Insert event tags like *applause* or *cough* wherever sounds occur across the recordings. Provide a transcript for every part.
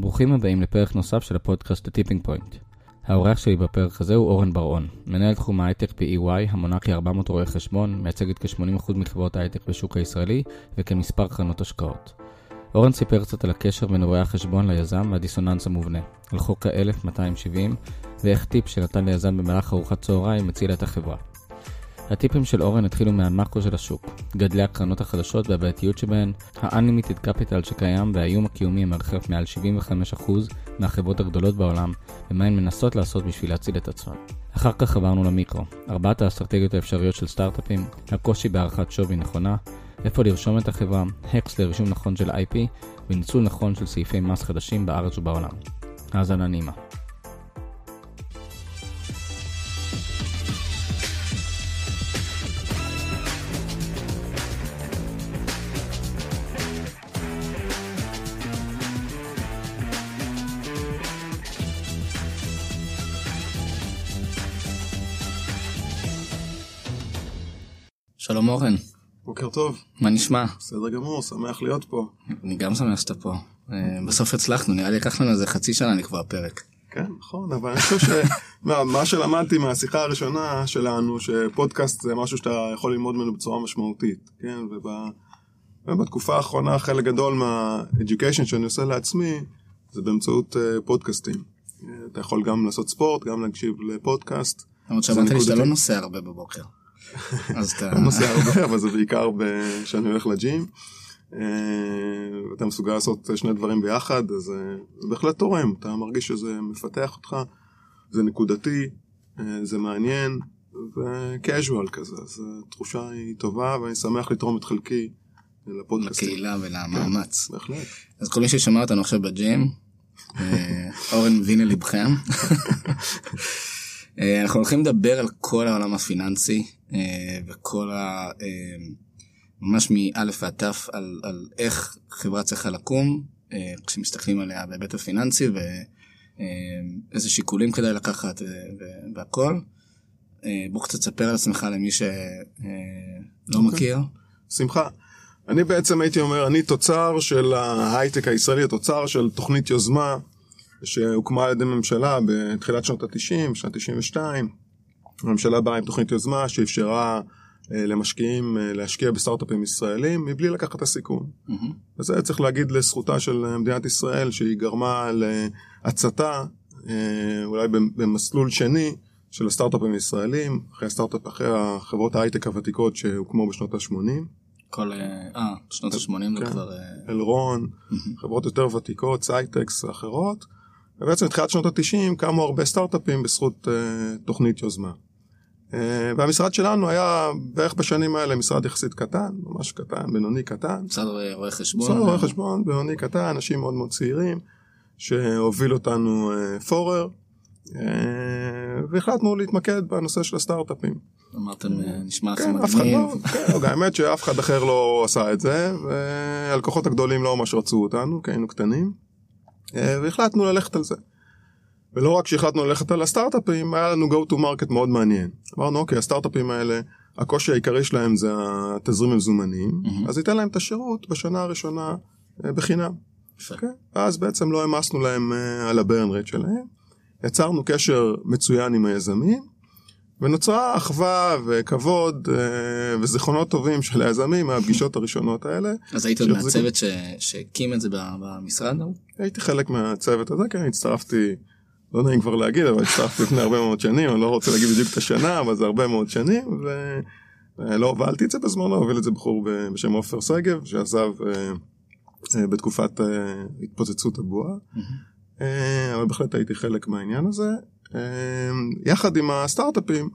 ברוכים הבאים לפרק נוסף של הפודקאסט ה tipping point. האורח שלי בפרק הזה הוא אורן בר-און, מנהל תחום ההייטק ב-EY, המונה כ-400 רואי חשבון, מייצגת כ-80% מחברות ההייטק בשוק הישראלי ומספר קרנות השקעות. אורן סיפר קצת על הקשר בין רואי החשבון ליזם והדיסוננס המובנה, על חוק ה-1270 ואיך טיפ שנתן ליזם במהלך ארוחת צהריים מציל את החברה. הטיפים של אורן התחילו מהמאקרו של השוק, גדלי הקרנות החדשות והבעייתיות שבהן, ה-Unlimited Capital שקיים והאיום הקיומי המרחף מעל 75% מהחברות הגדולות בעולם, ומה הן מנסות לעשות בשביל להציל את עצמן. אחר כך עברנו למיקרו, ארבעת האסטרטגיות האפשריות של סטארט-אפים, הקושי בהערכת שווי נכונה, איפה לרשום את החברה, הקס לרישום נכון של IP, וניצול נכון של סעיפי מס חדשים בארץ ובעולם. האזנה נעימה. שלום אורן, בוקר טוב, מה נשמע? בסדר גמור, שמח להיות פה. אני גם שמח שאתה פה. אה, בסוף הצלחנו, נראה לי לקח לנו איזה חצי שנה לקבוע פרק. כן, נכון, אבל אני חושב שמה *laughs* שלמדתי מהשיחה הראשונה שלנו, שפודקאסט זה משהו שאתה יכול ללמוד ממנו בצורה משמעותית, כן, וב... ובתקופה האחרונה חלק גדול מה-education שאני עושה לעצמי, זה באמצעות uh, פודקאסטים. Uh, אתה יכול גם לעשות ספורט, גם להקשיב לפודקאסט. למרות שאמרת לי שאתה לא נוסע הרבה בבוקר. אז אתה... לא נוסע הרבה, אבל זה בעיקר כשאני הולך לג'ים. ואתה מסוגל לעשות שני דברים ביחד, אז זה בהחלט תורם, אתה מרגיש שזה מפתח אותך, זה נקודתי, זה מעניין, ו-casual כזה, אז התחושה היא טובה, ואני שמח לתרום את חלקי לפודקאסטים. לקהילה ולמאמץ. בהחלט. אז כל מי ששמע אותנו עכשיו בג'ים, אורן מבין ללבכם. *laughs* אנחנו הולכים לדבר על כל העולם הפיננסי וכל ה... ממש מאלף ועד תף על, על איך חברה צריכה לקום כשמסתכלים עליה בהיבט הפיננסי ואיזה שיקולים כדאי לקחת והכל. בוא קצת תספר על עצמך למי שלא okay. מכיר. שמחה. אני בעצם הייתי אומר, אני תוצר של ההייטק הישראלי, תוצר של תוכנית יוזמה שהוקמה על ידי ממשלה בתחילת שנות ה-90, שנת 92. הממשלה באה עם תוכנית יוזמה שאפשרה למשקיעים להשקיע בסטארט-אפים ישראלים מבלי לקחת את הסיכון. Mm-hmm. וזה צריך להגיד לזכותה של מדינת ישראל שהיא גרמה להצתה אולי במסלול שני של הסטארט-אפים הישראלים, אחרי הסטארט-אפ, אחרי החברות ההייטק הוותיקות שהוקמו בשנות ה-80. כל, אה, שנות ה-80 זה כן. כבר... אלרון, חברות יותר ותיקות, סייטקס ואחרות. ובעצם בתחילת שנות ה-90 קמו הרבה סטארט-אפים בזכות אה, תוכנית יוזמה. אה, והמשרד שלנו היה בערך בשנים האלה משרד יחסית קטן, ממש קטן, בינוני קטן. משרד רואי חשבון. משרד רואי חשבון, בינוני קטן, אנשים מאוד מאוד צעירים, שהוביל אותנו אה, פורר, אה, והחלטנו להתמקד בנושא של הסטארט-אפים. אמרתם, נשמע כן, לכם אף אחד מגניב. לא, כן, האמת שאף אחד אחר לא עשה את זה, והלקוחות הגדולים לא ממש רצו אותנו, כי היינו קטנים, והחלטנו ללכת על זה. ולא רק שהחלטנו ללכת על הסטארט-אפים, היה לנו go to market מאוד מעניין. אמרנו, אוקיי, הסטארט-אפים האלה, הקושי העיקרי שלהם זה התזרים המזומנים, מהמם. אז ניתן להם את השירות בשנה הראשונה אה, בחינם. יפה. כן? ואז בעצם לא העמסנו להם אה, על הברן רייט שלהם. יצרנו קשר מצוין עם היזמים, ונוצרה אחווה וכבוד אה, וזיכרונות טובים של היזמים מהפגישות הראשונות האלה. אז היית עוד מהצוות שהקים את זה במשרד ההוא? הייתי חלק מהצוות הזה, כן, הצטרפתי, לא נעים כבר להגיד, אבל הצטרפתי לפני הרבה מאוד שנים, אני לא רוצה להגיד בדיוק את השנה, אבל זה הרבה מאוד שנים, ולא הובלתי את זה בזמנו, הוביל את זה בחור בשם עופר שגב, שעזב אה, אה, בתקופת אה, התפוצצות הבועה, אה, אבל בהחלט הייתי חלק מהעניין הזה. אה, יחד עם הסטארט-אפים,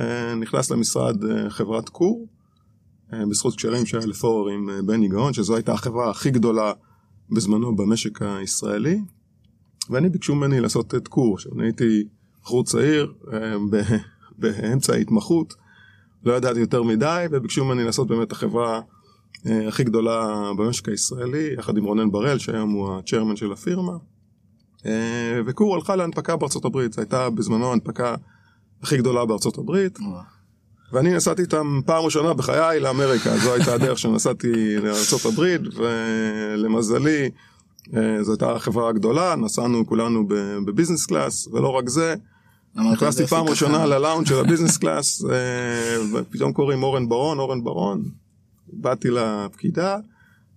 אה, נכנס למשרד אה, חברת קור, אה, בזכות קשרים שהיה לפורר עם בני גאון, שזו הייתה החברה הכי גדולה בזמנו במשק הישראלי, ואני ביקשו ממני לעשות את קור. עכשיו, אני הייתי בחור צעיר, *laughs* באמצע ההתמחות, לא ידעתי יותר מדי, וביקשו ממני לעשות באמת החברה הכי גדולה במשק הישראלי, יחד עם רונן בראל, שהיום הוא ה chairman של הפירמה. אה, וכור הלכה להנפקה בארצות הברית, זו הייתה בזמנו ההנפקה הכי גדולה בארצות הברית. ואני נסעתי איתם פעם ראשונה בחיי לאמריקה, זו הייתה הדרך שנסעתי לארצות הברית, ולמזלי זו הייתה חברה גדולה, נסענו כולנו ב business class, ולא רק זה, נכנסתי פעם ראשונה ללאונד של ה business class, ופתאום קוראים אורן ברון, אורן ברון, באתי לפקידה,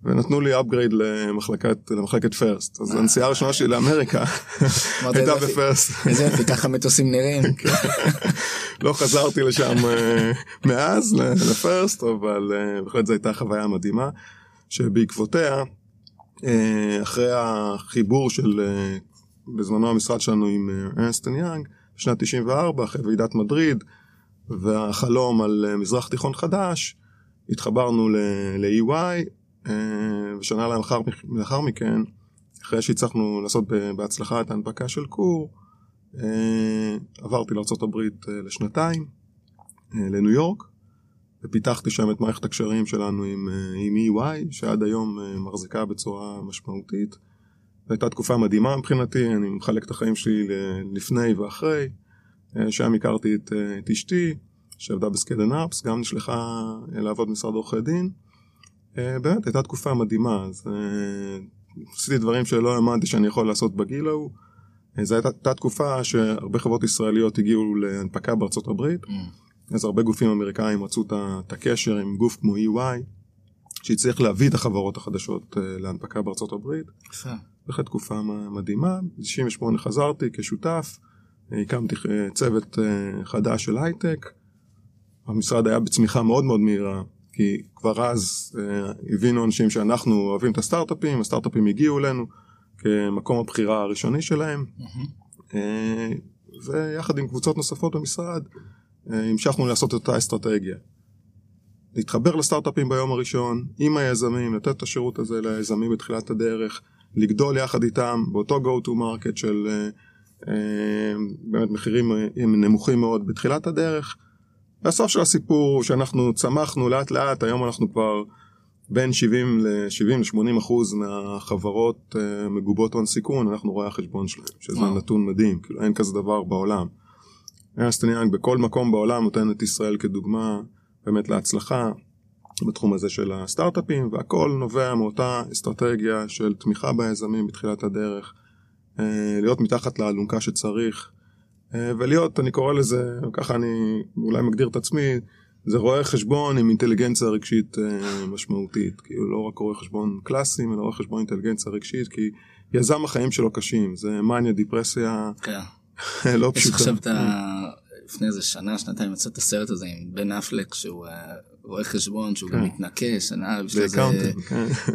ונתנו לי upgrade למחלקת, למחלקת פרסט. אז הנסיעה הראשונה שלי לאמריקה הייתה בפרסט. איזה יופי, ככה מטוסים נראים. *laughs* כן. לא חזרתי לשם מאז, לפרסט, אבל בהחלט זו הייתה חוויה מדהימה, שבעקבותיה, אחרי החיבור של, בזמנו המשרד שלנו עם ארנסטן יאנג, בשנת 94, אחרי ועידת מדריד, והחלום על מזרח תיכון חדש, התחברנו ל-EY, ושנה לאחר, לאחר מכן, אחרי שהצלחנו לעשות בהצלחה את ההנפקה של קור, עברתי לארה"ב לשנתיים, לניו יורק, ופיתחתי שם את מערכת הקשרים שלנו עם, עם EY, שעד היום מחזיקה בצורה משמעותית. זו הייתה תקופה מדהימה מבחינתי, אני מחלק את החיים שלי לפני ואחרי. שם הכרתי את, את אשתי, שעבדה בסקדן אפס, גם נשלחה לעבוד במשרד עורכי דין. באמת, הייתה תקופה מדהימה, אז עשיתי דברים שלא האמנתי שאני יכול לעשות בגיל ההוא. זו הייתה תקופה שהרבה חברות ישראליות הגיעו להנפקה בארצות הברית, mm. אז הרבה גופים אמריקאים רצו את הקשר עם גוף כמו EY, שהצליח להביא את החברות החדשות להנפקה בארצות הברית. בהחלט תקופה מדהימה, ב-98 חזרתי כשותף, הקמתי צוות חדש של הייטק, המשרד היה בצמיחה מאוד מאוד מהירה, כי כבר אז הבינו אנשים שאנחנו אוהבים את הסטארט-אפים, הסטארט-אפים הגיעו אלינו כמקום הבחירה הראשוני שלהם, mm-hmm. ויחד עם קבוצות נוספות במשרד, המשכנו לעשות את אותה אסטרטגיה. להתחבר לסטארט-אפים ביום הראשון, עם היזמים, לתת את השירות הזה ליזמים בתחילת הדרך, לגדול יחד איתם באותו go to market של אה, אה, באמת מחירים נמוכים מאוד בתחילת הדרך. והסוף של הסיפור שאנחנו צמחנו לאט לאט, היום אנחנו כבר בין 70 ל-70 ל-80 אחוז מהחברות אה, מגובות הון סיכון, אנחנו רואי החשבון שלהם, שזה וואו. נתון מדהים, כאילו אין כזה דבר בעולם. ארנסטן יאנג בכל מקום בעולם נותן את ישראל כדוגמה באמת להצלחה בתחום הזה של הסטארט-אפים, והכל נובע מאותה אסטרטגיה של תמיכה ביזמים בתחילת הדרך, להיות מתחת לאלונקה שצריך, ולהיות, אני קורא לזה, ככה אני אולי מגדיר את עצמי, זה רואה חשבון עם אינטליגנציה רגשית משמעותית, כאילו לא רק רואה חשבון קלאסיים, אלא רואה חשבון אינטליגנציה רגשית, כי יזם החיים שלו קשים, זה מניה, דיפרסיה, כן. לא פשוטה. יש עכשיו את ה... לפני איזה שנה, שנתיים, יצא את הסרט הזה עם בן אפלק, שהוא רואה חשבון, שהוא גם מתנקה, שנה,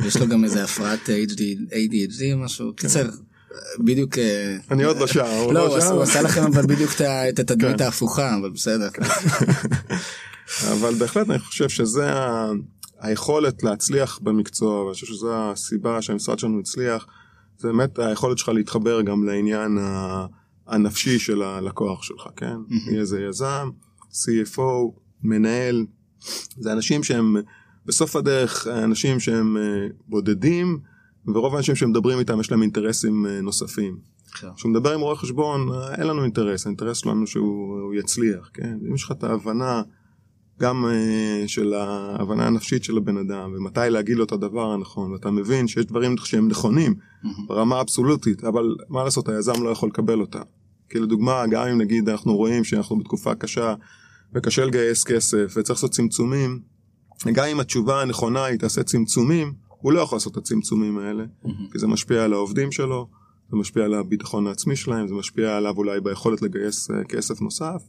יש לו גם איזה הפרעת ADHD משהו, קיצר. בדיוק אני עוד לא שם, לא שם. הוא עשה לכם אבל בדיוק את *laughs* התדמית ההפוכה אבל בסדר. *laughs* אבל בהחלט אני חושב שזה היכולת להצליח במקצוע ואני חושב שזו הסיבה שהמשרד שלנו הצליח זה באמת היכולת שלך להתחבר גם לעניין הנפשי של הלקוח שלך כן יהיה זה יזם CFO מנהל זה אנשים שהם בסוף הדרך אנשים שהם בודדים ורוב האנשים שמדברים איתם יש להם אינטרסים נוספים. כשהוא מדבר עם רואה חשבון אין לנו אינטרס, האינטרס שלנו שהוא יצליח, כן? אם יש לך את ההבנה גם של ההבנה הנפשית של הבן אדם ומתי להגיד לו את הדבר הנכון ואתה מבין שיש דברים שהם נכונים ברמה אבסולוטית אבל מה לעשות היזם לא יכול לקבל אותה. כי לדוגמה גם אם נגיד אנחנו רואים שאנחנו בתקופה קשה וקשה לגייס כסף וצריך לעשות צמצומים גם אם התשובה הנכונה היא תעשה צמצומים הוא לא יכול לעשות את הצמצומים האלה, mm-hmm. כי זה משפיע על העובדים שלו, זה משפיע על הביטחון העצמי שלהם, זה משפיע עליו אולי ביכולת לגייס uh, כסף נוסף.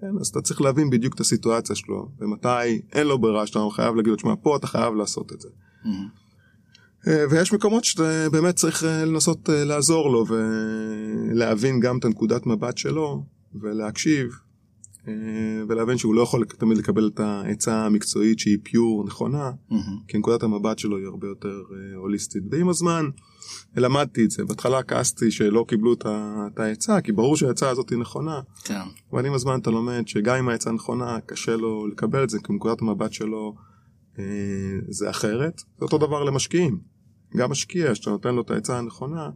כן, אז אתה צריך להבין בדיוק את הסיטואציה שלו, ומתי אין לו ברירה שאתה חייב להגיד לו, תשמע, פה אתה חייב לעשות את זה. Mm-hmm. ויש מקומות שאתה באמת צריך uh, לנסות לעזור לו ולהבין גם את הנקודת מבט שלו, ולהקשיב, ולהבין שהוא לא יכול תמיד לקבל את העצה המקצועית שהיא פיור נכונה, mm-hmm. כי נקודת המבט שלו היא הרבה יותר הוליסטית. ועם הזמן למדתי את זה, בהתחלה כעסתי שלא קיבלו את העצה, כי ברור שהעצה הזאת היא נכונה, כן. אבל עם הזמן אתה לומד שגם אם העצה נכונה, קשה לו לקבל את זה, כי נקודת המבט שלו אה, זה אחרת. זה אותו דבר למשקיעים. גם משקיע, שאתה נותן לו את העצה הנכונה,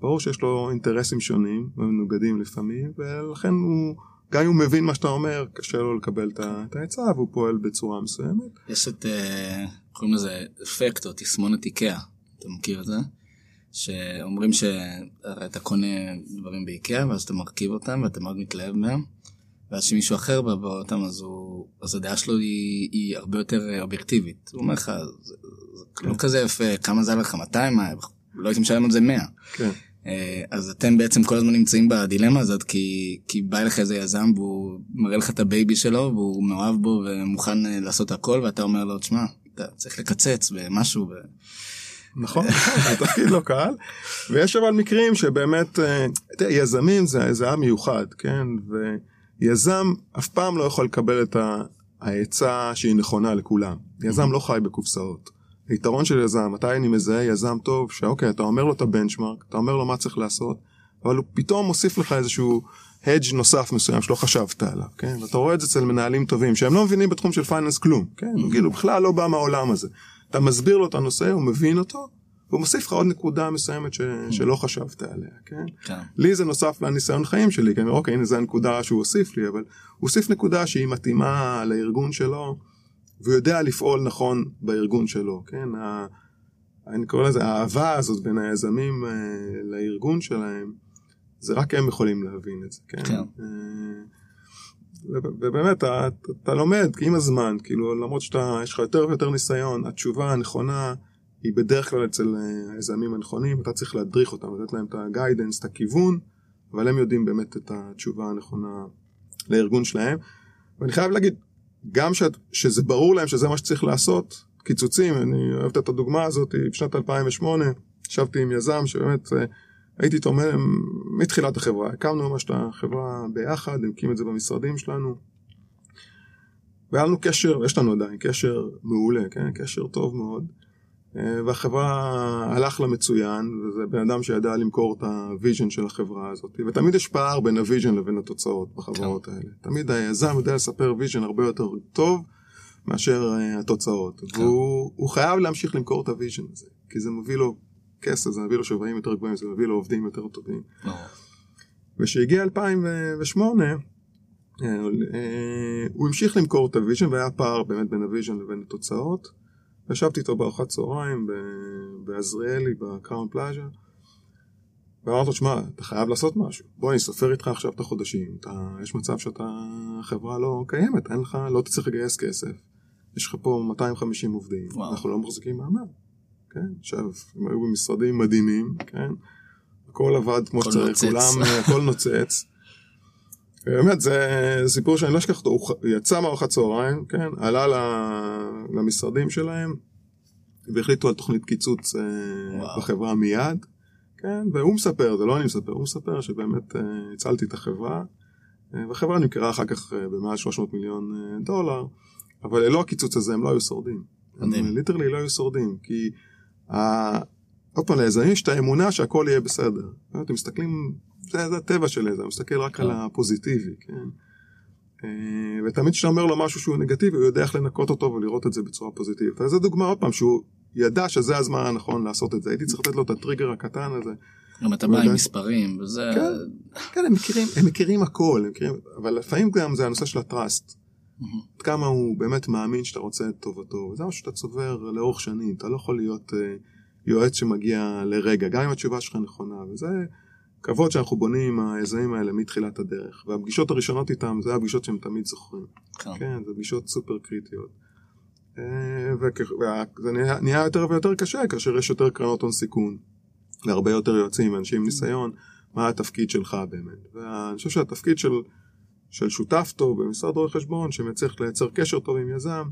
ברור שיש לו אינטרסים שונים ומנוגדים לפעמים, ולכן הוא... גם אם הוא מבין מה שאתה אומר, קשה לו לקבל את העצה והוא פועל בצורה מסוימת. יש את, קוראים לזה אפקט או תסמונת איקאה, אתה מכיר את זה? שאומרים שאתה קונה דברים באיקאה ואז אתה מרכיב אותם ואתה מאוד מתלהב מהם. ואז שמישהו אחר בא באותם אז הוא אז הדעה שלו היא, היא הרבה יותר אובייקטיבית הוא אומר לך זה, זה כן. לא כזה יפה כמה זה עלה לך 200 לא הייתי משלם על זה 100. כן. אה, אז אתם בעצם כל הזמן נמצאים בדילמה הזאת כי כי בא אליך איזה יזם והוא מראה לך את ה baby שלו והוא מאוהב בו ומוכן אה, לעשות הכל ואתה אומר לו תשמע אתה צריך לקצץ במשהו. ו... נכון, *laughs* זה תפקיד לא קל, ויש אבל מקרים שבאמת, אה, יזמים זה, זה עם מיוחד, כן, ויזם אף פעם לא יכול לקבל את העצה שהיא נכונה לכולם. יזם לא חי בקופסאות. היתרון של יזם, מתי אני מזהה יזם טוב, שאוקיי, אתה אומר לו את הבנצ'מארק, אתה אומר לו מה צריך לעשות, אבל הוא פתאום מוסיף לך איזשהו הדג' נוסף מסוים שלא חשבת עליו, כן? ואתה רואה את זה אצל מנהלים טובים, שהם לא מבינים בתחום של פייננס כלום, כן? הוא כאילו בכלל לא בא מהעולם הזה. אתה מסביר לו את הנושא, הוא מבין אותו, והוא מוסיף לך עוד נקודה מסוימת ש... שלא חשבת עליה, כן? כן? לי זה נוסף לניסיון חיים שלי, כן? אוקיי, הנה זו הנקודה שהוא הוסיף לי, אבל הוא הוסיף נקודה שהיא מתאימה לארגון שלו, והוא יודע לפעול נכון בארגון שלו, כן? ה... אני קורא לזה האהבה הזאת בין היזמים uh, לארגון שלהם, זה רק הם יכולים להבין את זה, כן? כן. Uh, ובאמת, אתה, אתה לומד עם הזמן, כאילו, למרות שאתה, יש לך יותר ויותר ניסיון, התשובה הנכונה היא בדרך כלל אצל אה, היזמים הנכונים, אתה צריך להדריך אותם, לתת להם את הגיידנס, את הכיוון, אבל הם יודעים באמת את התשובה הנכונה לארגון שלהם. ואני חייב להגיד, גם שאת, שזה ברור להם שזה מה שצריך לעשות, קיצוצים, אני אוהב את הדוגמה הזאת, בשנת 2008, ישבתי עם יזם שבאמת אה, הייתי איתו מתחילת החברה, הקמנו ממש את החברה ביחד, הקים את זה במשרדים שלנו. והיה לנו קשר, יש לנו עדיין קשר מעולה, כן? קשר טוב מאוד. אה, והחברה הלך לה מצוין, וזה בן אדם שידע למכור את ה vision של החברה הזאת, ותמיד יש פער בין ה vision לבין התוצאות בחברות כן. האלה. תמיד היזם יודע לספר vision הרבה יותר טוב מאשר אה, התוצאות, כן. והוא חייב להמשיך למכור את ה vision הזה, כי זה מביא לו כסף, זה מביא לו שווים יותר גבוהים, זה מביא לו עובדים יותר טובים. וכשהגיע 2008, אה, הוא המשיך למכור את ה vision והיה פער באמת בין ה vision לבין התוצאות. ישבתי איתו בארוחת צהריים בעזריאלי, ב Crowne Plaza, ואמרתי לו, שמע, אתה חייב לעשות משהו. בוא, אני סופר איתך עכשיו את החודשים. אתה, יש מצב שאתה, החברה לא קיימת, אין לך, לא תצטרך לגייס כסף. יש לך פה 250 עובדים, וואו. אנחנו לא מחזיקים מעמד. כן, עכשיו, הם היו במשרדים מדהימים, כן? הכל עבד כמו שצריך, כולם, הכל נוצץ. באמת, זה סיפור שאני לא אשכח אותו, הוא יצא מארוחת צהריים, כן, עלה למשרדים שלהם, והחליטו על תוכנית קיצוץ אה, וואו. בחברה מיד, כן, והוא מספר, זה לא אני מספר, הוא מספר שבאמת אה, הצלתי את החברה, אה, והחברה נמכרה אחר כך במעל 300 מיליון דולר, אבל ללא הקיצוץ הזה הם לא היו שורדים. מדהים. הם ליטרלי לא היו שורדים, כי עוד פעם, ליזמים יש את האמונה שהכל יהיה בסדר. אתם מסתכלים זה, זה הטבע של איזה, הוא מסתכל רק על כן. הפוזיטיבי, כן? אה, ותמיד כשאתה אומר לו משהו שהוא נגטיבי, הוא יודע איך לנקות אותו ולראות את זה בצורה פוזיטיבית. אז זו דוגמה עוד פעם, שהוא ידע שזה הזמן הנכון לעשות את זה. הייתי צריך לתת לו את הטריגר הקטן הזה. גם אתה בא עם מספרים, וזה... כן, כן, הם מכירים, הם מכירים הכל, הם מכירים, אבל לפעמים גם זה הנושא של הטראסט. עד כמה הוא באמת מאמין שאתה רוצה את טובתו, וזה משהו שאתה צובר לאורך שנים, אתה לא יכול להיות uh, יועץ שמגיע לרגע, גם אם התשובה שלך נכונה, וזה כבוד שאנחנו בונים עם היזמים האלה מתחילת הדרך, והפגישות הראשונות איתם זה הפגישות שהם תמיד זוכרים. כן, כן זה פגישות סופר קריטיות. אה, וזה נהיה יותר ויותר קשה כאשר יש יותר קרנות הון סיכון, והרבה יותר יועצים ואנשים עם ניסיון, מה התפקיד שלך באמת. ואני חושב שהתפקיד של, של שותף טוב במשרד רואי חשבון, שמצליח לייצר קשר טוב עם יזם,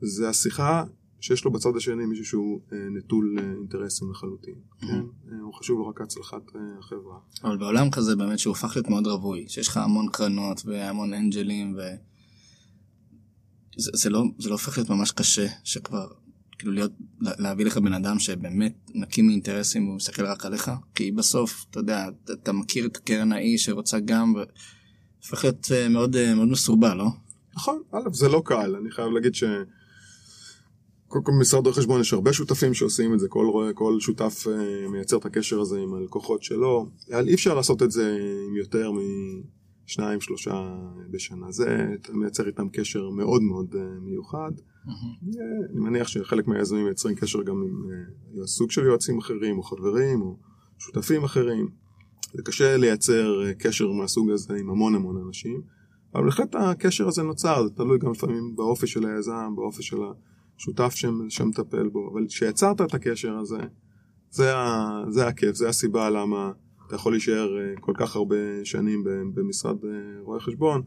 זה השיחה שיש לו בצד השני מישהו שהוא אה, נטול אה, אינטרסים לחלוטין, כן? אה, הוא חשוב לו רק הצלחת החברה. אבל בעולם כזה באמת שהוא הופך להיות מאוד רווי, שיש לך המון קרנות והמון אנג'לים ו... זה, זה, לא, זה לא הופך להיות ממש קשה שכבר, כאילו להיות, להביא לך בן אדם שבאמת נקי מאינטרסים והוא מסתכל רק עליך, כי בסוף, אתה יודע, אתה, אתה מכיר את קרן האי שרוצה גם, והופך להיות מאוד, מאוד מסורבל, לא? נכון, א', זה לא קל, אני חייב להגיד ש... קודם כל במשרד רואי חשבון יש הרבה שותפים שעושים את זה, כל, כל שותף uh, מייצר את הקשר הזה עם הלקוחות שלו, אי אפשר לעשות את זה עם יותר שניים, שלושה בשנה. זה, מייצר איתם קשר מאוד מאוד מיוחד. Mm-hmm. אני מניח שחלק מהיזמים מייצרים קשר גם עם סוג של יועצים אחרים, או חברים, או שותפים אחרים. זה קשה לייצר קשר מהסוג הזה עם המון המון אנשים, אבל בהחלט הקשר הזה נוצר, זה תלוי גם לפעמים באופי של היזם, באופי של השותף שמטפל בו, אבל כשיצרת את הקשר הזה, זה, ה, זה הכיף, זה הסיבה למה אתה יכול להישאר אה, כל כך הרבה שנים במשרד אה, רואי חשבון,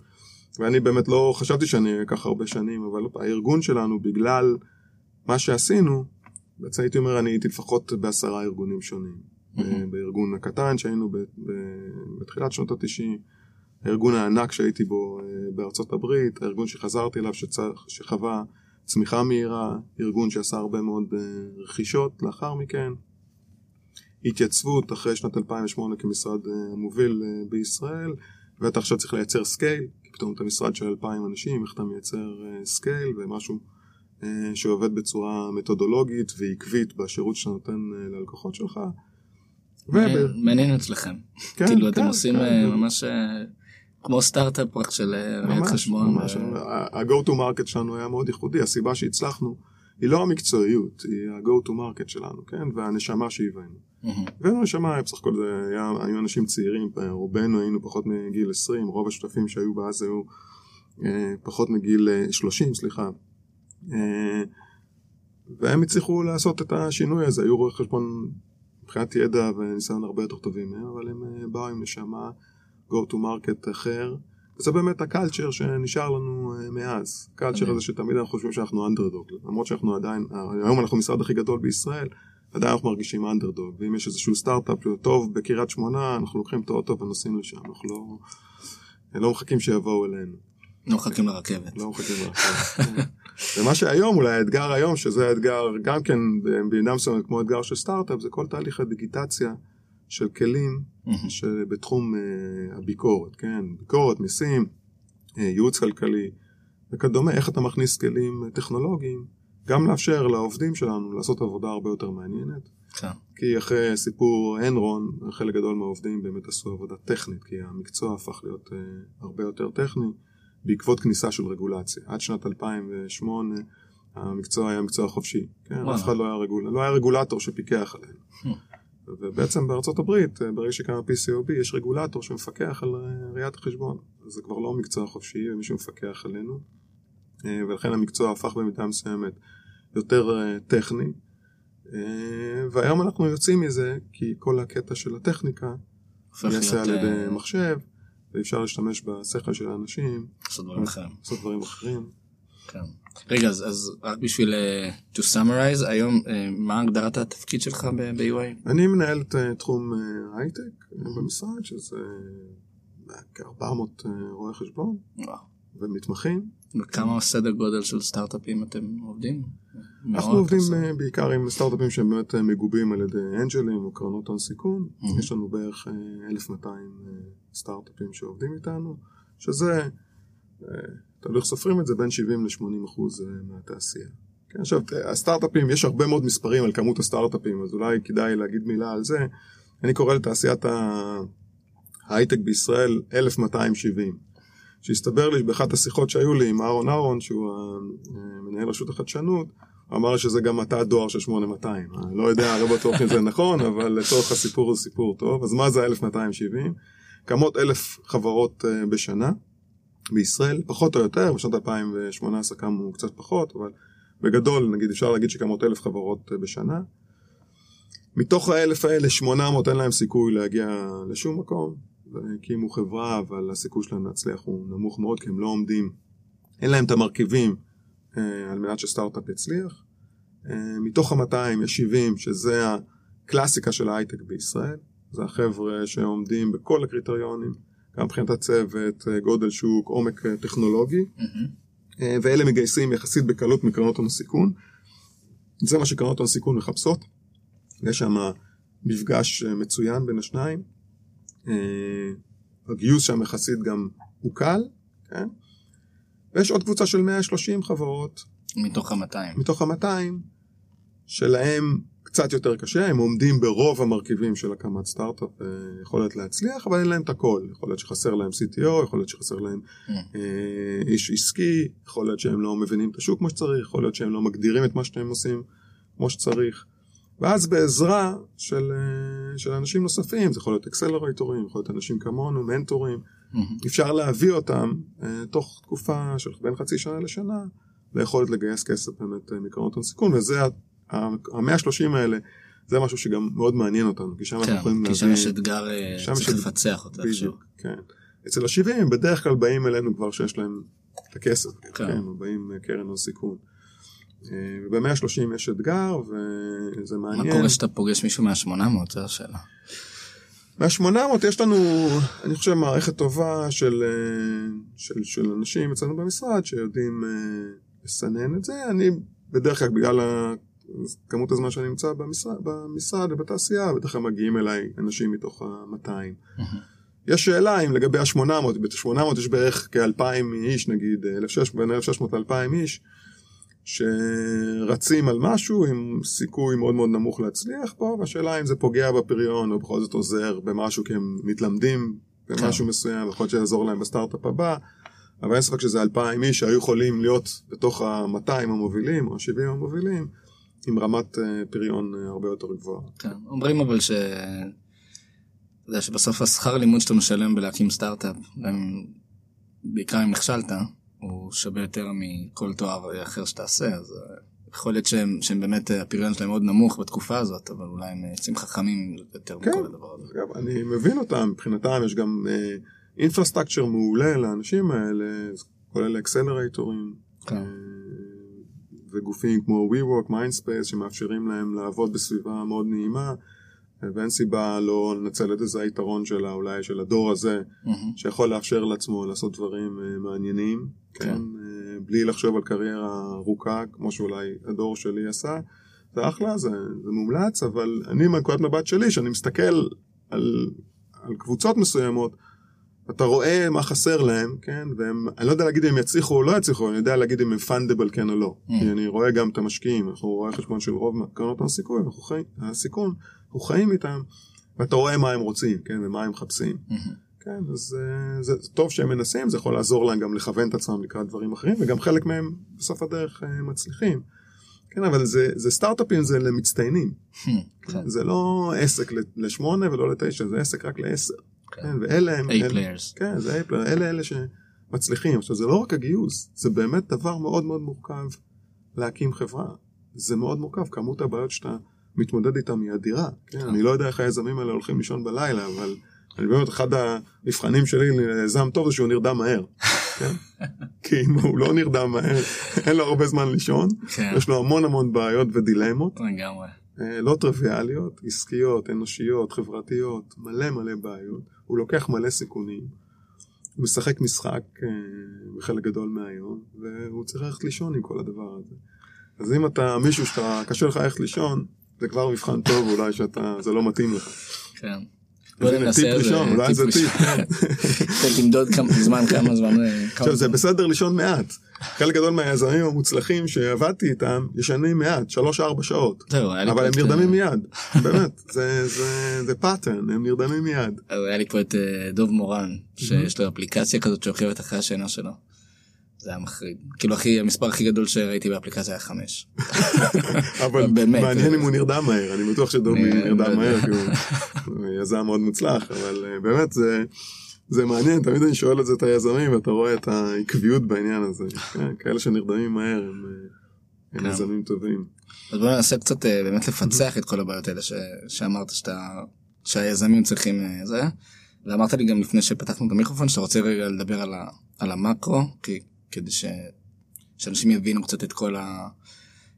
ואני באמת לא חשבתי שאני אהיה כך הרבה שנים, אבל הארגון שלנו, בגלל מה שעשינו, בעצם הייתי אומר, אני הייתי לפחות בעשרה ארגונים שונים. Mm-hmm. בארגון הקטן שהיינו ב, ב, בתחילת שנות התשעים, הארגון הענק שהייתי בו בארצות הברית, הארגון שחזרתי אליו שצריך, שחווה צמיחה מהירה, ארגון שעשה הרבה מאוד רכישות לאחר מכן. התייצבות אחרי שנת 2008 כמשרד אה, המוביל אה, בישראל, ואתה עכשיו צריך לייצר scale, כי פתאום אתה משרד של 2,000 אנשים, איך אתה מייצר scale אה, ומשהו שעובד בצורה מתודולוגית ועקבית בשירות שאתה נותן ללקוחות שלך. מעניין אצלכם. כן, כאילו אתם כן, עושים כן. ממש כמו סטארט-אפ רק של ראיית חשבון. ממש, ה-go to market שלנו היה מאוד ייחודי, הסיבה שהצלחנו היא לא המקצועיות, היא ה-go to market שלנו, כן? והנשמה שהבאנו. הבאנו נשמה, בסך הכל זה היה, היו אנשים צעירים, רובנו היינו פחות מגיל 20, רוב השותפים שהיו באז היו אה, פחות מגיל 30, אה, סליחה. אה, והם הצליחו לעשות את השינוי הזה, היו רואי חשבון מבחינת ידע וניסיון הרבה יותר טובים מהם, אבל הם אה, באו עם נשמה go to market אחר. וזה באמת הקלצ'ר שנשאר לנו uh, מאז. הקלצ'ר הזה שתמיד אנחנו חושבים שאנחנו אנדרדוג, למרות שאנחנו עדיין, היום אנחנו המשרד הכי גדול בישראל, עדיין אנחנו מרגישים אנדרדוג, ואם יש איזשהו סטארט-אפ טוב בקריית שמונה, אנחנו לוקחים את האוטו ונוסעים לשם, אנחנו לא, לא מחכים שיבואו אלינו. לא מחכים לרכבת. לא מחכים לרכבת. ומה שהיום, אולי האתגר היום, שזה האתגר גם כן במידה מסוימת כמו אתגר של סטארט-אפ, זה כל תהליך הדיגיטציה של כלים שבתחום uh, הביקורת, כן? ביקורת, מיסים, uh, ייעוץ כלכלי וכדומה, איך אתה מכניס כלים טכנולוגיים, גם לאפשר לעובדים שלנו לעשות עבודה הרבה יותר מעניינת. כן. כי אחרי סיפור אנרון, חלק גדול מהעובדים באמת עשו עבודה טכנית, כי המקצוע הפך להיות uh, הרבה יותר טכני בעקבות כניסה של רגולציה. עד שנת 2008 המקצוע היה מקצוע חופשי, כן? אף אחד לא היה, רגול... לא היה רגולטור שפיקח עלינו. ובעצם בארצות הברית, אה, ברגע שקמה PCOB, יש רגולטור שמפקח על אה, ראיית החשבון. זה כבר לא מקצוע חופשי, ומישהו מפקח עלינו. אה, ולכן המקצוע הפך במידה מסוימת יותר טכני. והיום אנחנו יוצאים מזה, כי כל הקטע של הטכניקה יעשה על ידי מחשב, ואפשר להשתמש בשכל של האנשים. לעשות דברים אחרים. לעשות דברים אחרים. כן. רגע, אז, אז רק בשביל uh, to summarize, היום uh, מה הגדרת התפקיד שלך ב-UI? אני מנהל את uh, תחום הייטק uh, במשרד, שזה כ-400 uh, רואי חשבון וואו. ומתמחים. וכמה סדר גודל של סטארט-אפים אתם עובדים? אנחנו עובדים uh, בעיקר עם סטארט-אפים שהם באמת uh, מגובים על ידי אנג'לים או קרנות הון סיכון. Mm-hmm. יש לנו בערך uh, 1,200 uh, סטארט-אפים שעובדים איתנו, שזה... תלוי איך סופרים את זה, בין 70 ל-80 אחוז אה, מהתעשייה. כן, עכשיו, הסטארט-אפים, יש הרבה מאוד מספרים על כמות הסטארט-אפים, אז אולי כדאי להגיד מילה על זה. אני קורא לתעשיית ההייטק בישראל 1270. שהסתבר לי באחת השיחות שהיו לי עם אהרון אהרון, שהוא מנהל רשות החדשנות, הוא אמר שזה גם מטע דואר של 8200. אני לא יודע, לא בטוח אם זה נכון, אבל לצורך הסיפור זה סיפור טוב. אז מה זה 1270? קמות אלף חברות אה, בשנה. בישראל, פחות או יותר, בשנת 2018 קמו קצת פחות, אבל בגדול, נגיד, אפשר להגיד שקמות אלף חברות אה, בשנה. מתוך האלף האלה, 800 אין להם סיכוי להגיע לשום מקום. הקימו חברה, אבל הסיכוי שלהם להצליח הוא נמוך מאוד, כי הם לא עומדים, אין להם את המרכיבים אה, על מנת שסטארט-אפ יצליח. אה, מתוך ה-200 יש 70, שזה הקלאסיקה של ההייטק בישראל. זה החבר'ה שעומדים בכל הקריטריונים. גם מבחינת הצוות, אה, גודל שוק, עומק אה, טכנולוגי, mm-hmm. ואלה מגייסים יחסית בקלות מקרנות הון הסיכון. זה מה שקרנות הון סיכון מחפשות. יש שם מפגש מצוין בין השניים. הגיוס שם יחסית גם הוא קל, כן? ויש עוד קבוצה של 130 חברות. מתוך ה-200. מתוך ה-200, שלהם קצת יותר קשה, הם עומדים ברוב המרכיבים של הקמת סטארט-אפ, אה, יכולת להצליח, אבל אין להם את הכל. יכול להיות שחסר להם CTO, יכול להיות שחסר להם mm. אה, איש עסקי, יכול להיות שהם לא מבינים את השוק כמו שצריך, יכול להיות שהם לא מגדירים את מה שהם עושים כמו שצריך. ואז בעזרה של, אה, של אנשים נוספים, זה יכול להיות אקסלרייטורים, יכול להיות אנשים כמונו, מנטורים, mm-hmm. אפשר להביא אותם אה, תוך תקופה של בין חצי שנה לשנה, ליכולת לגייס כסף באמת אה, מקרנות הון סיכון, וזה ה-130 האלה, זה משהו שגם מאוד מעניין אותנו, כי שם כן, אנחנו יכולים להביא... כי שם יש אתגר, צריך לפצח אותו איכשהו. כן. אצל ה-70 בדרך כלל באים אלינו כבר שיש להם את הכסף, כן, כן באים קרן הון סיכון. וב-130 יש אתגר וזה מעניין. מה קורה כשאתה פוגש מישהו מה-800? זו השאלה. מה-800 יש לנו, אני חושב, מערכת טובה של, של, של אנשים אצלנו במשרד שיודעים אה, לסנן את זה. אני בדרך כלל, בגלל כמות הזמן שאני נמצא במשרד, במשרד ובתעשייה, בדרך כלל מגיעים אליי אנשים מתוך ה-200. יש שאלה אם לגבי ה-800, ב-800 יש בערך כ-2,000 איש, נגיד, 1,600, בין 1,600 ל-2,000 איש. שרצים על משהו עם סיכוי מאוד מאוד נמוך להצליח פה, והשאלה אם זה פוגע בפריון או בכל זאת עוזר במשהו כי הם מתלמדים במשהו כן. מסוים, יכול להיות שיעזור להם בסטארט-אפ הבא, אבל אין ספק שזה אלפיים איש שהיו יכולים להיות בתוך ה-200 המובילים או ה-70 המובילים, עם רמת אה, פריון אה, הרבה יותר גבוהה. כן, אומרים אבל ש... אתה יודע שבסוף השכר לימוד שאתה משלם בלהקים סטארט-אפ, בעיקר אם נכשלת, הוא שווה יותר מכל תואר אחר שתעשה, אז אה, יכול להיות שהם, שהם באמת, הפריון שלהם מאוד נמוך בתקופה הזאת, אבל אולי הם יוצאים חכמים יותר כן, מכל הדבר הזה. אגב, אני מבין אותם, מבחינתם יש גם infrastructure אה, מעולה לאנשים האלה, כולל אקסלרייטורים. כן. וגופים כמו WeWork, Mindspace, שמאפשרים להם לעבוד בסביבה מאוד נעימה. ואין סיבה לא לנצל את איזה היתרון של אולי של הדור הזה, mm-hmm. שיכול לאפשר לעצמו לעשות דברים אה, מעניינים, כן, כן אה, בלי לחשוב על קריירה ארוכה, כמו שאולי הדור שלי עשה. זה אחלה, זה, זה מומלץ, אבל אני מנקודת מבט שלי, שאני מסתכל על, על קבוצות מסוימות, אתה רואה מה חסר להם, כן, ואני לא יודע להגיד אם הם יצליחו או לא יצליחו, אני יודע להגיד אם הם פונדבל כן או לא. Mm. כי אני רואה גם את המשקיעים, אנחנו רואים חשבון של רוב קרנות הסיכון, אנחנו חיים, הסיכון, אנחנו חיים איתם, ואתה רואה מה הם רוצים, כן, ומה הם מחפשים. Mm-hmm. כן, אז זה, זה טוב שהם מנסים, זה יכול לעזור להם גם לכוון את עצמם לקראת דברים אחרים, וגם חלק מהם בסוף הדרך uh, מצליחים. כן, אבל זה, זה סטארט-אפים, זה למצטיינים. Hmm, כן. זה לא עסק לשמונה ולא לתשע, זה עסק רק לעשר. כן, כן ואלה הם... A-players. כן, זה A-players, אלה אלה שמצליחים. עכשיו, זה לא רק הגיוס, זה באמת דבר מאוד מאוד מורכב להקים חברה. זה מאוד מורכב, כמות הבעיות שאתה מתמודד איתם היא אדירה. כן. אני לא יודע איך היזמים האלה הולכים לישון בלילה, אבל אני באמת, אחד המבחנים שלי ליזם טוב זה שהוא נרדם מהר. *laughs* כן? כי אם הוא לא נרדם מהר, *laughs* אין לו הרבה זמן לישון, כן. יש לו המון המון בעיות ודילמות. לגמרי. אה, לא טריוויאליות, עסקיות, אנושיות, חברתיות, מלא מלא בעיות. הוא לוקח מלא סיכונים. הוא משחק משחק אה, בחלק גדול מהיום, והוא צריך ללכת לישון עם כל הדבר הזה. אז אם אתה מישהו שאתה, קשה לך ללכת לישון, זה כבר מבחן טוב אולי שאתה, זה לא מתאים לך. כן. בוא ננסה את זה. אולי זה טיפ. תמדוד *laughs* זמן כמה זמן. אה, עכשיו זה בסדר לישון מעט. חלק גדול מהיזמים המוצלחים שעבדתי איתם ישנים מעט, 3-4 שעות. אבל הם נרדמים מיד, באמת, זה pattern, הם נרדמים מיד. היה לי פה את אה, דוב מורן, שיש לו אפליקציה כזאת שעוקבת אחרי השינה שלו. זה היה מחריד. כאילו הכי, המספר הכי גדול שראיתי באפליקציה היה חמש. *laughs* אבל *laughs* באמת. מעניין אם הוא נרדם מהר, אני בטוח שדובי נרדם מהר, כי *laughs* הוא יזם מאוד מוצלח, אבל אה, באמת זה... זה מעניין, תמיד אני שואל את זה את היזמים ואתה רואה את העקביות בעניין הזה. כן, כאלה שנרדמים מהר הם, אה, הם כן. יזמים טובים. אז בוא ננסה קצת אה, באמת לפצח את כל הבעיות האלה ש, שאמרת שאתה, שהיזמים צריכים זה. ואמרת לי גם לפני שפתחנו את המיקרופון שאתה רוצה רגע לדבר על, ה, על המקרו, כי כדי ש... שאנשים יבינו קצת את כל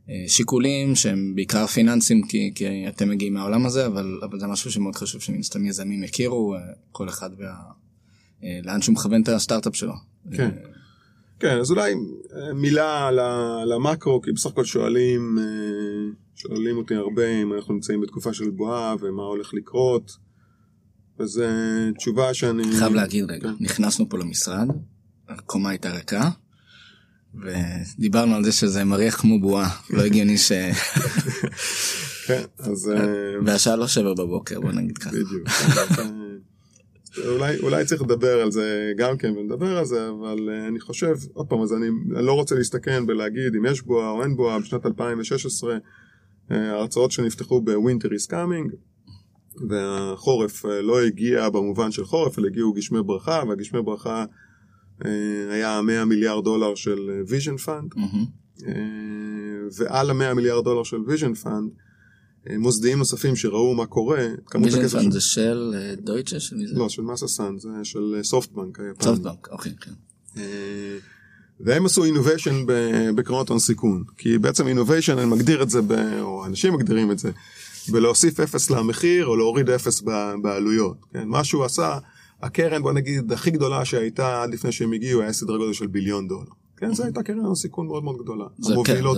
השיקולים שהם בעיקר פיננסים כי, כי אתם מגיעים מהעולם הזה אבל, אבל זה משהו שמאוד חשוב שמן סתם יזמים יכירו אה, כל אחד וה... אה, לאן שהוא מכוון את הסטארט-אפ שלו. כן. כן אז אולי אה, מילה למקרו כי בסך הכל שואלים שואלים אותי הרבה אם אנחנו נמצאים בתקופה של בועה ומה הולך לקרות. אז תשובה שאני חייב להגיד רגע כן. נכנסנו פה למשרד הקומה הייתה ריקה, ודיברנו על זה שזה מריח כמו בועה, לא הגיוני ש... כן, אז... והשעה לא שבע בבוקר, בוא נגיד ככה. בדיוק. אולי, אולי צריך לדבר על זה גם כן ונדבר על זה, אבל אני חושב, עוד פעם, אז אני, אני לא רוצה להסתכן בלהגיד אם יש בועה או אין בועה, בשנת 2016 ההרצאות שנפתחו ב winter is coming, והחורף לא הגיע במובן של חורף, אלא הגיעו גשמי ברכה, והגשמי ברכה היה 100 מיליארד דולר של Vision Fund, ועל ה-100 מיליארד דולר של Vision Fund, מוסדיים נוספים שראו מה קורה, כמות הכסף... Vision Fund זה של דויטשה? של מי זה? לא, של מסה סאן, זה של SoftBank. SoftBank, אוקיי, כן. והם עשו innovation בקרנות הון סיכון, כי בעצם innovation, אני מגדיר את זה, ב, או אנשים מגדירים את זה, בלהוסיף אפס למחיר או להוריד אפס בעלויות. כן? מה שהוא עשה, הקרן, בוא נגיד, הכי גדולה שהייתה עד לפני שהם הגיעו, היה סדרי גודל של billion דולר. כן, זו הייתה קרן הון סיכון מאוד מאוד גדולה. המובילות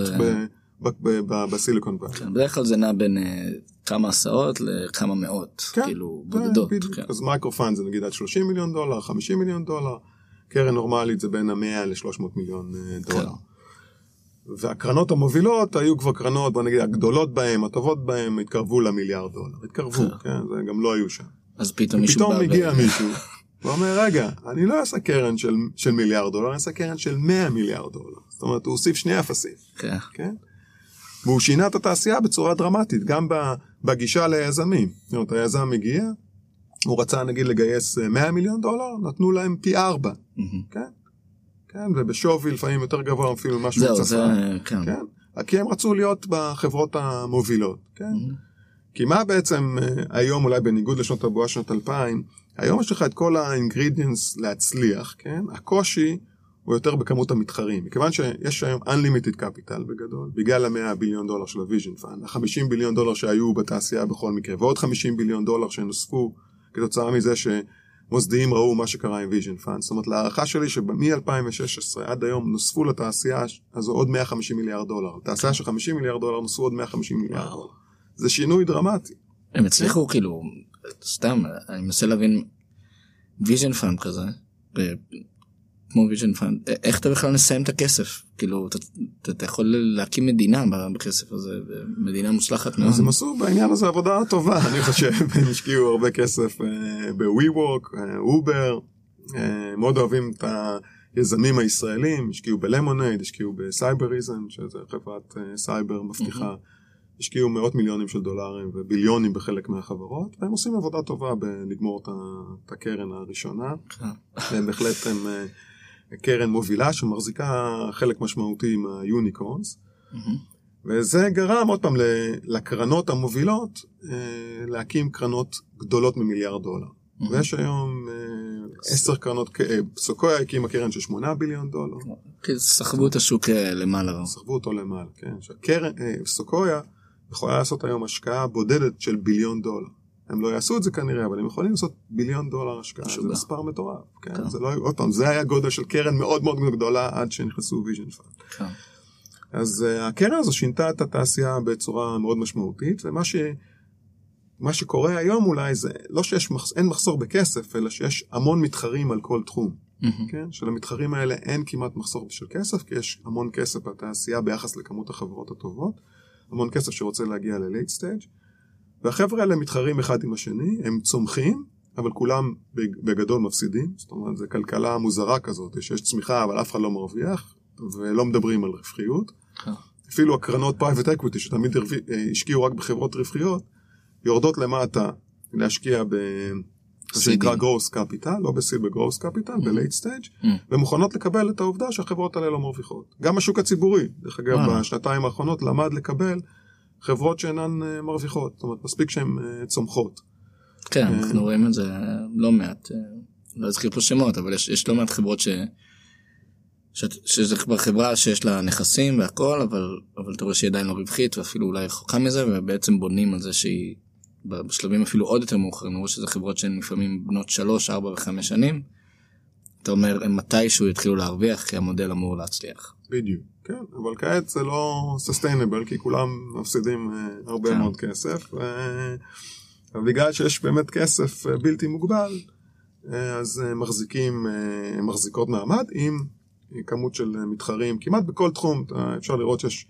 ב Silicon Valley. כן, בדרך כלל זה נע בין כמה עשרות לכמה מאות, כן, כאילו בודדות. כן. אז micro fund זה נגיד עד 30 מיליון דולר, 50 מיליון דולר. קרן נורמלית זה בין ה-100 ל-300 מיליון דולר. כן. והקרנות המובילות היו כבר קרנות, בוא נגיד, הגדולות בהן, הטובות בהן, התקרבו למיליארד דולר. התקרבו, כן, כן זה גם לא היו שם. אז פתאום מישהו בא... ופתאום מגיע מישהו, ואומר, רגע, אני לא אעשה קרן של, של מיליארד דולר, אני אעשה קרן של 100 מיליארד דולר. זאת אומרת, הוא הוסיף שני אפסים. כן. כן? והוא שינה את התעשייה בצורה דרמטית, גם בגישה ליזמים. זאת אומרת, היזם מגיע, הוא רצה נגיד לגייס 100 מיליון דולר, נתנו להם פי 4, mm-hmm. כן? כן, ובשווי לפעמים יותר גבוה אפילו ממה שהוא צפה. זהו, זה, כן. כן. כי הם רצו להיות בחברות המובילות, כן? Mm-hmm. כי מה בעצם היום, אולי בניגוד לשנות הבועה שנות 2000, היום יש לך את כל ה ingredients להצליח, כן? הקושי הוא יותר בכמות המתחרים. מכיוון שיש היום unlimited capital בגדול, בגלל המאה billion דולר של ה Vision Fund, ה-50 billion דולר שהיו בתעשייה בכל מקרה, ועוד 50 billion דולר שנוספו כתוצאה מזה שמוסדיים ראו מה שקרה עם Vision Fund. זאת אומרת, להערכה שלי שמ-2016 עד היום נוספו לתעשייה הזו עוד 150 מיליארד דולר. לתעשייה של 50 מיליארד דולר נוספו עוד 150 מיליארד דולר. זה שינוי דרמטי. הם הצליחו כאילו, סתם, אני מנסה להבין, Vision Fund כזה, כמו Vision Fund, איך אתה בכלל מסיים את הכסף? כאילו, אתה, אתה, יכול להקים מדינה בכסף הזה, מדינה מוצלחת מאוד. אז הם עשו בעניין הזה עבודה טובה, אני חושב, *laughs* הם השקיעו הרבה כסף ב-WeWork, Uber, מאוד אוהבים את היזמים הישראלים, השקיעו ב-Lemonade, השקיעו ב-Cybereason, שזה חברת סייבר מבטיחה. השקיעו מאות מיליונים של דולרים וביליונים בחלק מהחברות, והם עושים עבודה טובה בלגמור את הקרן הראשונה. והם בהחלט הם קרן מובילה שמחזיקה חלק משמעותי מהיוניקורנס. Mm-hmm. וזה גרם עוד פעם לקרנות המובילות אה, להקים קרנות גדולות ממיליארד דולר. ויש היום אה, עשר קרנות, אה, סוקויה הקימה קרן של שמונה ביליון דולר. כי סחבו את השוק למעלה. סחבו אותו למעלה, כן. סוקויה יכולה לעשות היום השקעה בודדת של ביליון דולר. הם לא יעשו את זה כנראה, אבל הם יכולים לעשות ביליון דולר השקעה, זה מספר מטורף. כן? כן. זה לא, עוד פעם, זה היה גודל של קרן מאוד מאוד גדולה עד שנכנסו Vision Fund. כן. אז uh, הקרן הזו שינתה את התעשייה בצורה מאוד משמעותית, ומה ש... מה שקורה היום אולי זה לא שיש, מח... אין מחסור בכסף, אלא שיש המון מתחרים על כל תחום. Mm-hmm. כן? שלמתחרים האלה אין כמעט מחסור של כסף, כי יש המון כסף בתעשייה ביחס לכמות החברות הטובות, המון כסף שרוצה להגיע ל-late stage. והחבר'ה האלה מתחרים אחד עם השני, הם צומחים, אבל כולם בגדול מפסידים, זאת אומרת, זו כלכלה מוזרה כזאת, שיש צמיחה אבל אף אחד לא מרוויח, ולא מדברים על רווחיות. כן. אפילו הקרנות private equity, שתמיד אה, השקיעו רק בחברות רווחיות, יורדות למטה להשקיע ב... שנקרא growth capital, לא ב-seed ב-growth capital, ב-late stage, ומוכנות לקבל את העובדה שהחברות האלה לא מרוויחות. גם השוק הציבורי, דרך אגב, בשנתיים האחרונות למד לקבל חברות שאינן אה, מרוויחות, זאת אומרת, מספיק שהן אה, צומחות. כן, אה, אנחנו רואים את זה לא מעט, לא אזכיר פה שמות, אבל יש, יש לא מעט חברות ש... ש... שזה כבר חברה שיש לה נכסים והכל, אבל, אבל אתה רואה שהיא עדיין לא רווחית ואפילו אולי רחוקה מזה, ובעצם בונים על זה שהיא בשלבים אפילו עוד יותר מאוחרים, רואה שזה חברות שהן לפעמים בנות 3, 4 ו-5 שנים. אתה אומר, הם מתישהו יתחילו להרוויח, כי המודל אמור להצליח. בדיוק. כן, אבל כעת זה לא סוסטיינבל, כי כולם מפסידים uh, הרבה כן. מאוד כסף, ובגלל שיש באמת כסף uh, בלתי מוגבל, אז מחזיקים, מחזיקות מעמד עם כמות של מתחרים כמעט בכל תחום, אפשר לראות שיש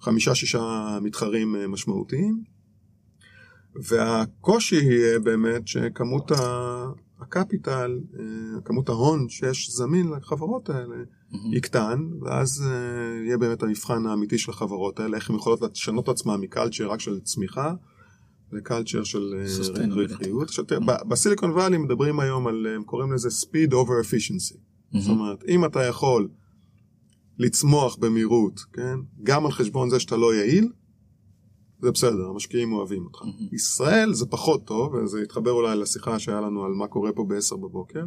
חמישה-שישה מתחרים משמעותיים. והקושי יהיה באמת שכמות הקפיטל, כמות ההון שיש זמין לחברות האלה, mm-hmm. יקטן, ואז יהיה באמת המבחן האמיתי של החברות האלה, איך הן יכולות לשנות את עצמן מקלצ'ר רק של צמיחה לקלצ'ר של רווחיות. בסיליקון וואלי מדברים היום על, הם קוראים לזה speed over efficiency. Mm-hmm. זאת אומרת, אם אתה יכול לצמוח במהירות, כן, גם על חשבון זה שאתה לא יעיל, זה בסדר, המשקיעים אוהבים אותך. Mm-hmm. ישראל זה פחות טוב, וזה יתחבר אולי לשיחה שהיה לנו על מה קורה פה ב-10 בבוקר.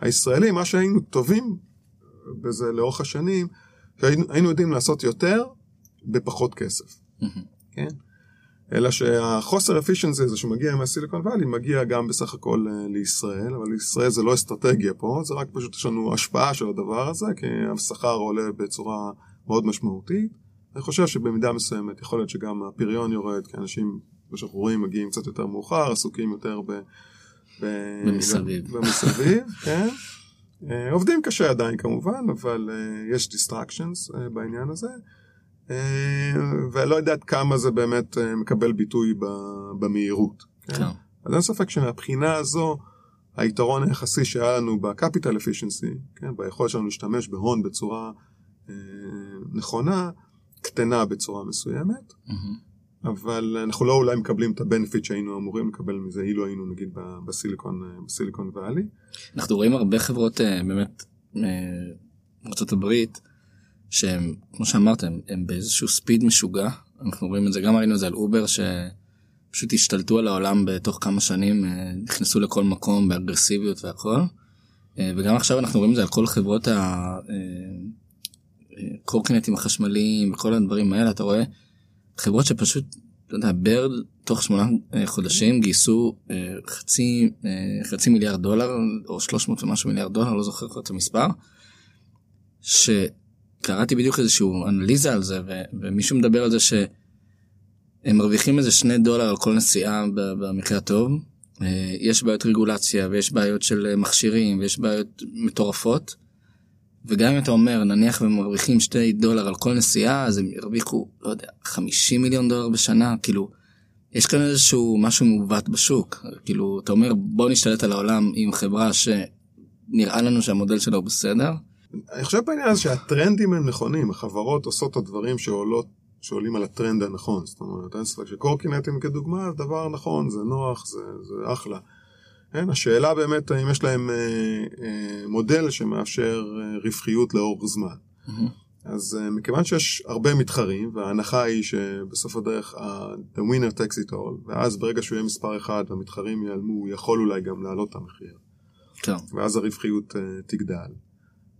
הישראלים, מה שהיינו טובים בזה לאורך השנים, שהיינו יודעים לעשות יותר בפחות כסף. Mm-hmm. כן? אלא שהחוסר אפישנסי הזה שמגיע מהסיליקון וואלי מגיע גם בסך הכל אה, לישראל, אבל לישראל זה לא אסטרטגיה פה, זה רק פשוט יש לנו השפעה של הדבר הזה, כי השכר עולה בצורה מאוד משמעותית. אני חושב שבמידה מסוימת יכול להיות שגם הפריון יורד, כי אנשים, כמו שאנחנו רואים, מגיעים קצת יותר מאוחר, עסוקים יותר ב... ב... במסביב. במסביב, *laughs* כן. אה, עובדים קשה עדיין כמובן, אבל uh, יש distractions uh, בעניין הזה. אה, ולא יודעת כמה זה באמת אה, מקבל ביטוי במהירות. כן? כן. אז אין ספק שמבחינה הזו, היתרון היחסי שהיה לנו ב-capital efficiency, כן, ביכולת שלנו להשתמש בהון בצורה אה, נכונה, קטנה בצורה מסוימת, mm-hmm. אבל אנחנו לא אולי מקבלים את ה-benefit שהיינו אמורים לקבל מזה, אילו היינו נגיד ב-Silicon, ב-Silicon Valley. אנחנו רואים הרבה חברות באמת מארצות הברית, שהם, כמו שאמרתם, הם באיזשהו speed משוגע. אנחנו רואים את זה, גם ראינו את זה על Uber, שפשוט השתלטו על העולם בתוך כמה שנים, אה, נכנסו לכל מקום באגרסיביות והכל. אה, וגם עכשיו אנחנו רואים את זה על כל חברות הקורקינטים אה, החשמליים וכל הדברים האלה, אתה רואה חברות שפשוט, אתה יודע, ברד תוך שמונה חודשים גייסו חצי, חצי מיליארד דולר, או 300 ומשהו מיליארד דולר, לא זוכר את המספר. ש... קראתי בדיוק איזשהו אנליזה על זה ומישהו מדבר על זה שהם מרוויחים איזה שני דולר על כל נסיעה במקרה הטוב. אה, יש בעיות רגולציה ויש בעיות של מכשירים ויש בעיות מטורפות. וגם אם אתה אומר נניח והם מרוויחים שתי דולר על כל נסיעה אז הם ירוויחו לא יודע 50 מיליון דולר בשנה כאילו יש כאן איזשהו משהו מעוות בשוק כאילו אתה אומר בוא נשתלט על העולם עם חברה שנראה לנו שהמודל שלה הוא בסדר. אני חושב בעניין הזה שהטרנדים הם נכונים, החברות עושות את הדברים שעולות, שעולים על הטרנד הנכון. זאת אומרת, אין ספק שקורקינטים כדוגמה זה דבר נכון, זה נוח, זה, זה אחלה. כן, השאלה באמת האם יש להם אה, אה, מודל שמאפשר אה, רווחיות לאורך זמן. Mm-hmm. אז אה, מכיוון שיש הרבה מתחרים, וההנחה היא שבסוף הדרך ה- the winner takes it all, ואז ברגע שהוא יהיה מספר אחד והמתחרים ייעלמו, הוא יכול אולי גם להעלות את המחיר. כן. ואז הרווחיות אה, תגדל.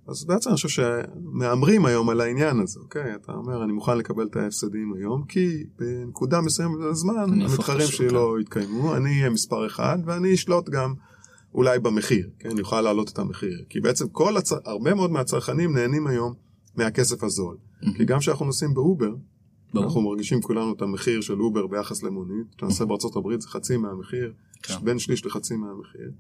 אז בעצם אני חושב שמהמרים היום על העניין הזה, אוקיי? אתה אומר, אני מוכן לקבל את ההפסדים היום, כי בנקודה מסוימת בזמן, המתחרים שלי לא יתקיימו, אני אהיה מספר אחד, ואני אשלוט גם אולי במחיר, כן? אני אוכל להעלות את המחיר. כי בעצם כל הצ... הרבה מאוד מהצרכנים נהנים היום מהכסף הזול. כי גם כשאנחנו נוסעים ב-Uber, אנחנו מרגישים כולנו את המחיר של Uber ביחס למונית, אתה נוסע בארצות הברית זה חצי מהמחיר, כן. בין שליש לחצי מהמחיר.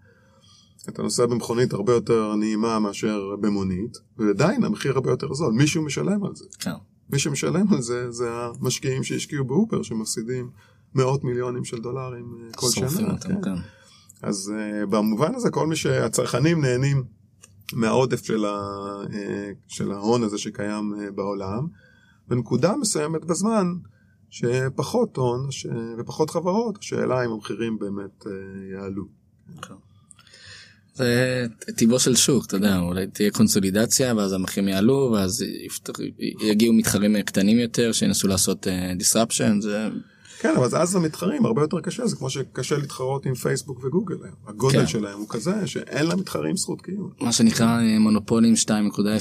אתה נוסע במכונית הרבה יותר נעימה מאשר במונית, ועדיין המחיר הרבה יותר זול, מישהו משלם על זה. כן. מי שמשלם על זה, זה המשקיעים שהשקיעו ב-Uber, שמפסידים מאות מיליונים של דולרים אה, כל שנה. אותם, כן. כן. אז uh, במובן הזה, כל מי שהצרכנים נהנים מהעודף של, ה, uh, של ההון הזה שקיים uh, בעולם, בנקודה מסוימת בזמן, שפחות הון ש... ופחות חברות, השאלה אם המחירים באמת uh, יעלו. כן. זה טיבו של שוק אתה יודע אולי תהיה קונסולידציה ואז המחירים יעלו ואז יגיעו מתחרים קטנים יותר שינסו לעשות uh, disruption זה. כן אבל אז המתחרים הרבה יותר קשה זה כמו שקשה להתחרות עם פייסבוק וגוגל הגודל כן. שלהם הוא כזה שאין להם מתחרים זכות קיום. מה שנקרא אה, מונופולים 2.0 אה,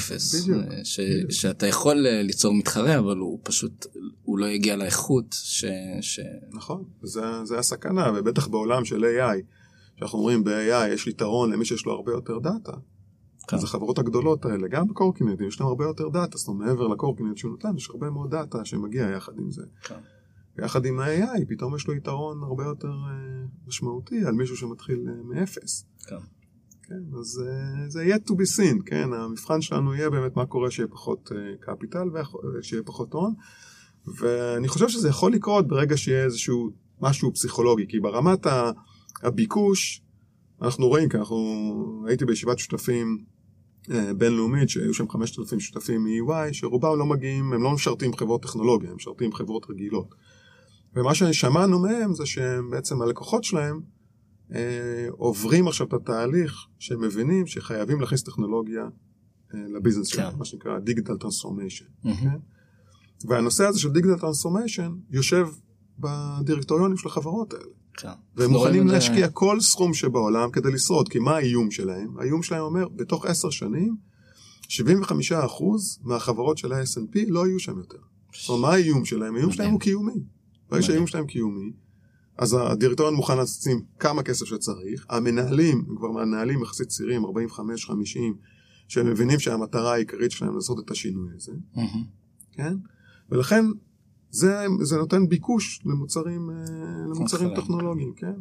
ש... שאתה יכול ליצור מתחרה אבל הוא פשוט הוא לא יגיע לאיכות ש... ש... נכון זה, זה הסכנה ובטח בעולם של AI. שאנחנו אומרים ב-AI יש יתרון למי שיש לו הרבה יותר דאטה. כן. אז החברות הגדולות האלה, גם בקורקינטים, יש להם הרבה יותר data, זאת אומרת, מעבר לקורקינט שהוא נותן, יש הרבה מאוד data שמגיע יחד עם זה. כן. יחד עם ה-AI, פתאום יש לו יתרון הרבה יותר uh, משמעותי על מישהו שמתחיל uh, מאפס. כן. כן, אז uh, זה יהיה to be seen, כן, המבחן שלנו יהיה באמת מה קורה שיהיה פחות capital, ושיהיה פחות הון. ואני חושב שזה יכול לקרות ברגע שיהיה איזשהו משהו פסיכולוגי, כי ברמת הביקוש, אנחנו רואים, כי אנחנו, הייתי בישיבת שותפים אה, בינלאומית, שהיו שם 5,000 שותפים מ-EY, שרובם לא מגיעים, הם לא משרתים חברות טכנולוגיה, הם משרתים חברות רגילות. ומה ששמענו מהם זה שהם בעצם הלקוחות שלהם אה, עוברים עכשיו את התהליך שהם מבינים שחייבים להכניס טכנולוגיה אה, ל-business כן. שלהם, מה שנקרא digital transformation. כן? והנושא הזה של digital transformation יושב בדירקטוריונים של החברות האלה. כן. והם מוכנים להשקיע זה... כל סכום שבעולם כדי לשרוד, כי מה האיום שלהם? האיום שלהם אומר, בתוך עשר שנים, 75% מהחברות של ה-S&P לא יהיו שם יותר. זאת אומרת, מה האיום שלהם? האיום שלהם הוא קיומי. ברגע שהאיום שלהם קיומי, אז הדירקטוריון מוכן לשים כמה כסף שצריך, המנהלים, הם כבר מנהלים יחסית צעירים, 45-50, שהם מבינים שהמטרה העיקרית שלהם לעשות את השינוי הזה, כן? ולכן זה, זה נותן ביקוש למוצרים, אה, למוצרים טכנולוגיים, כן?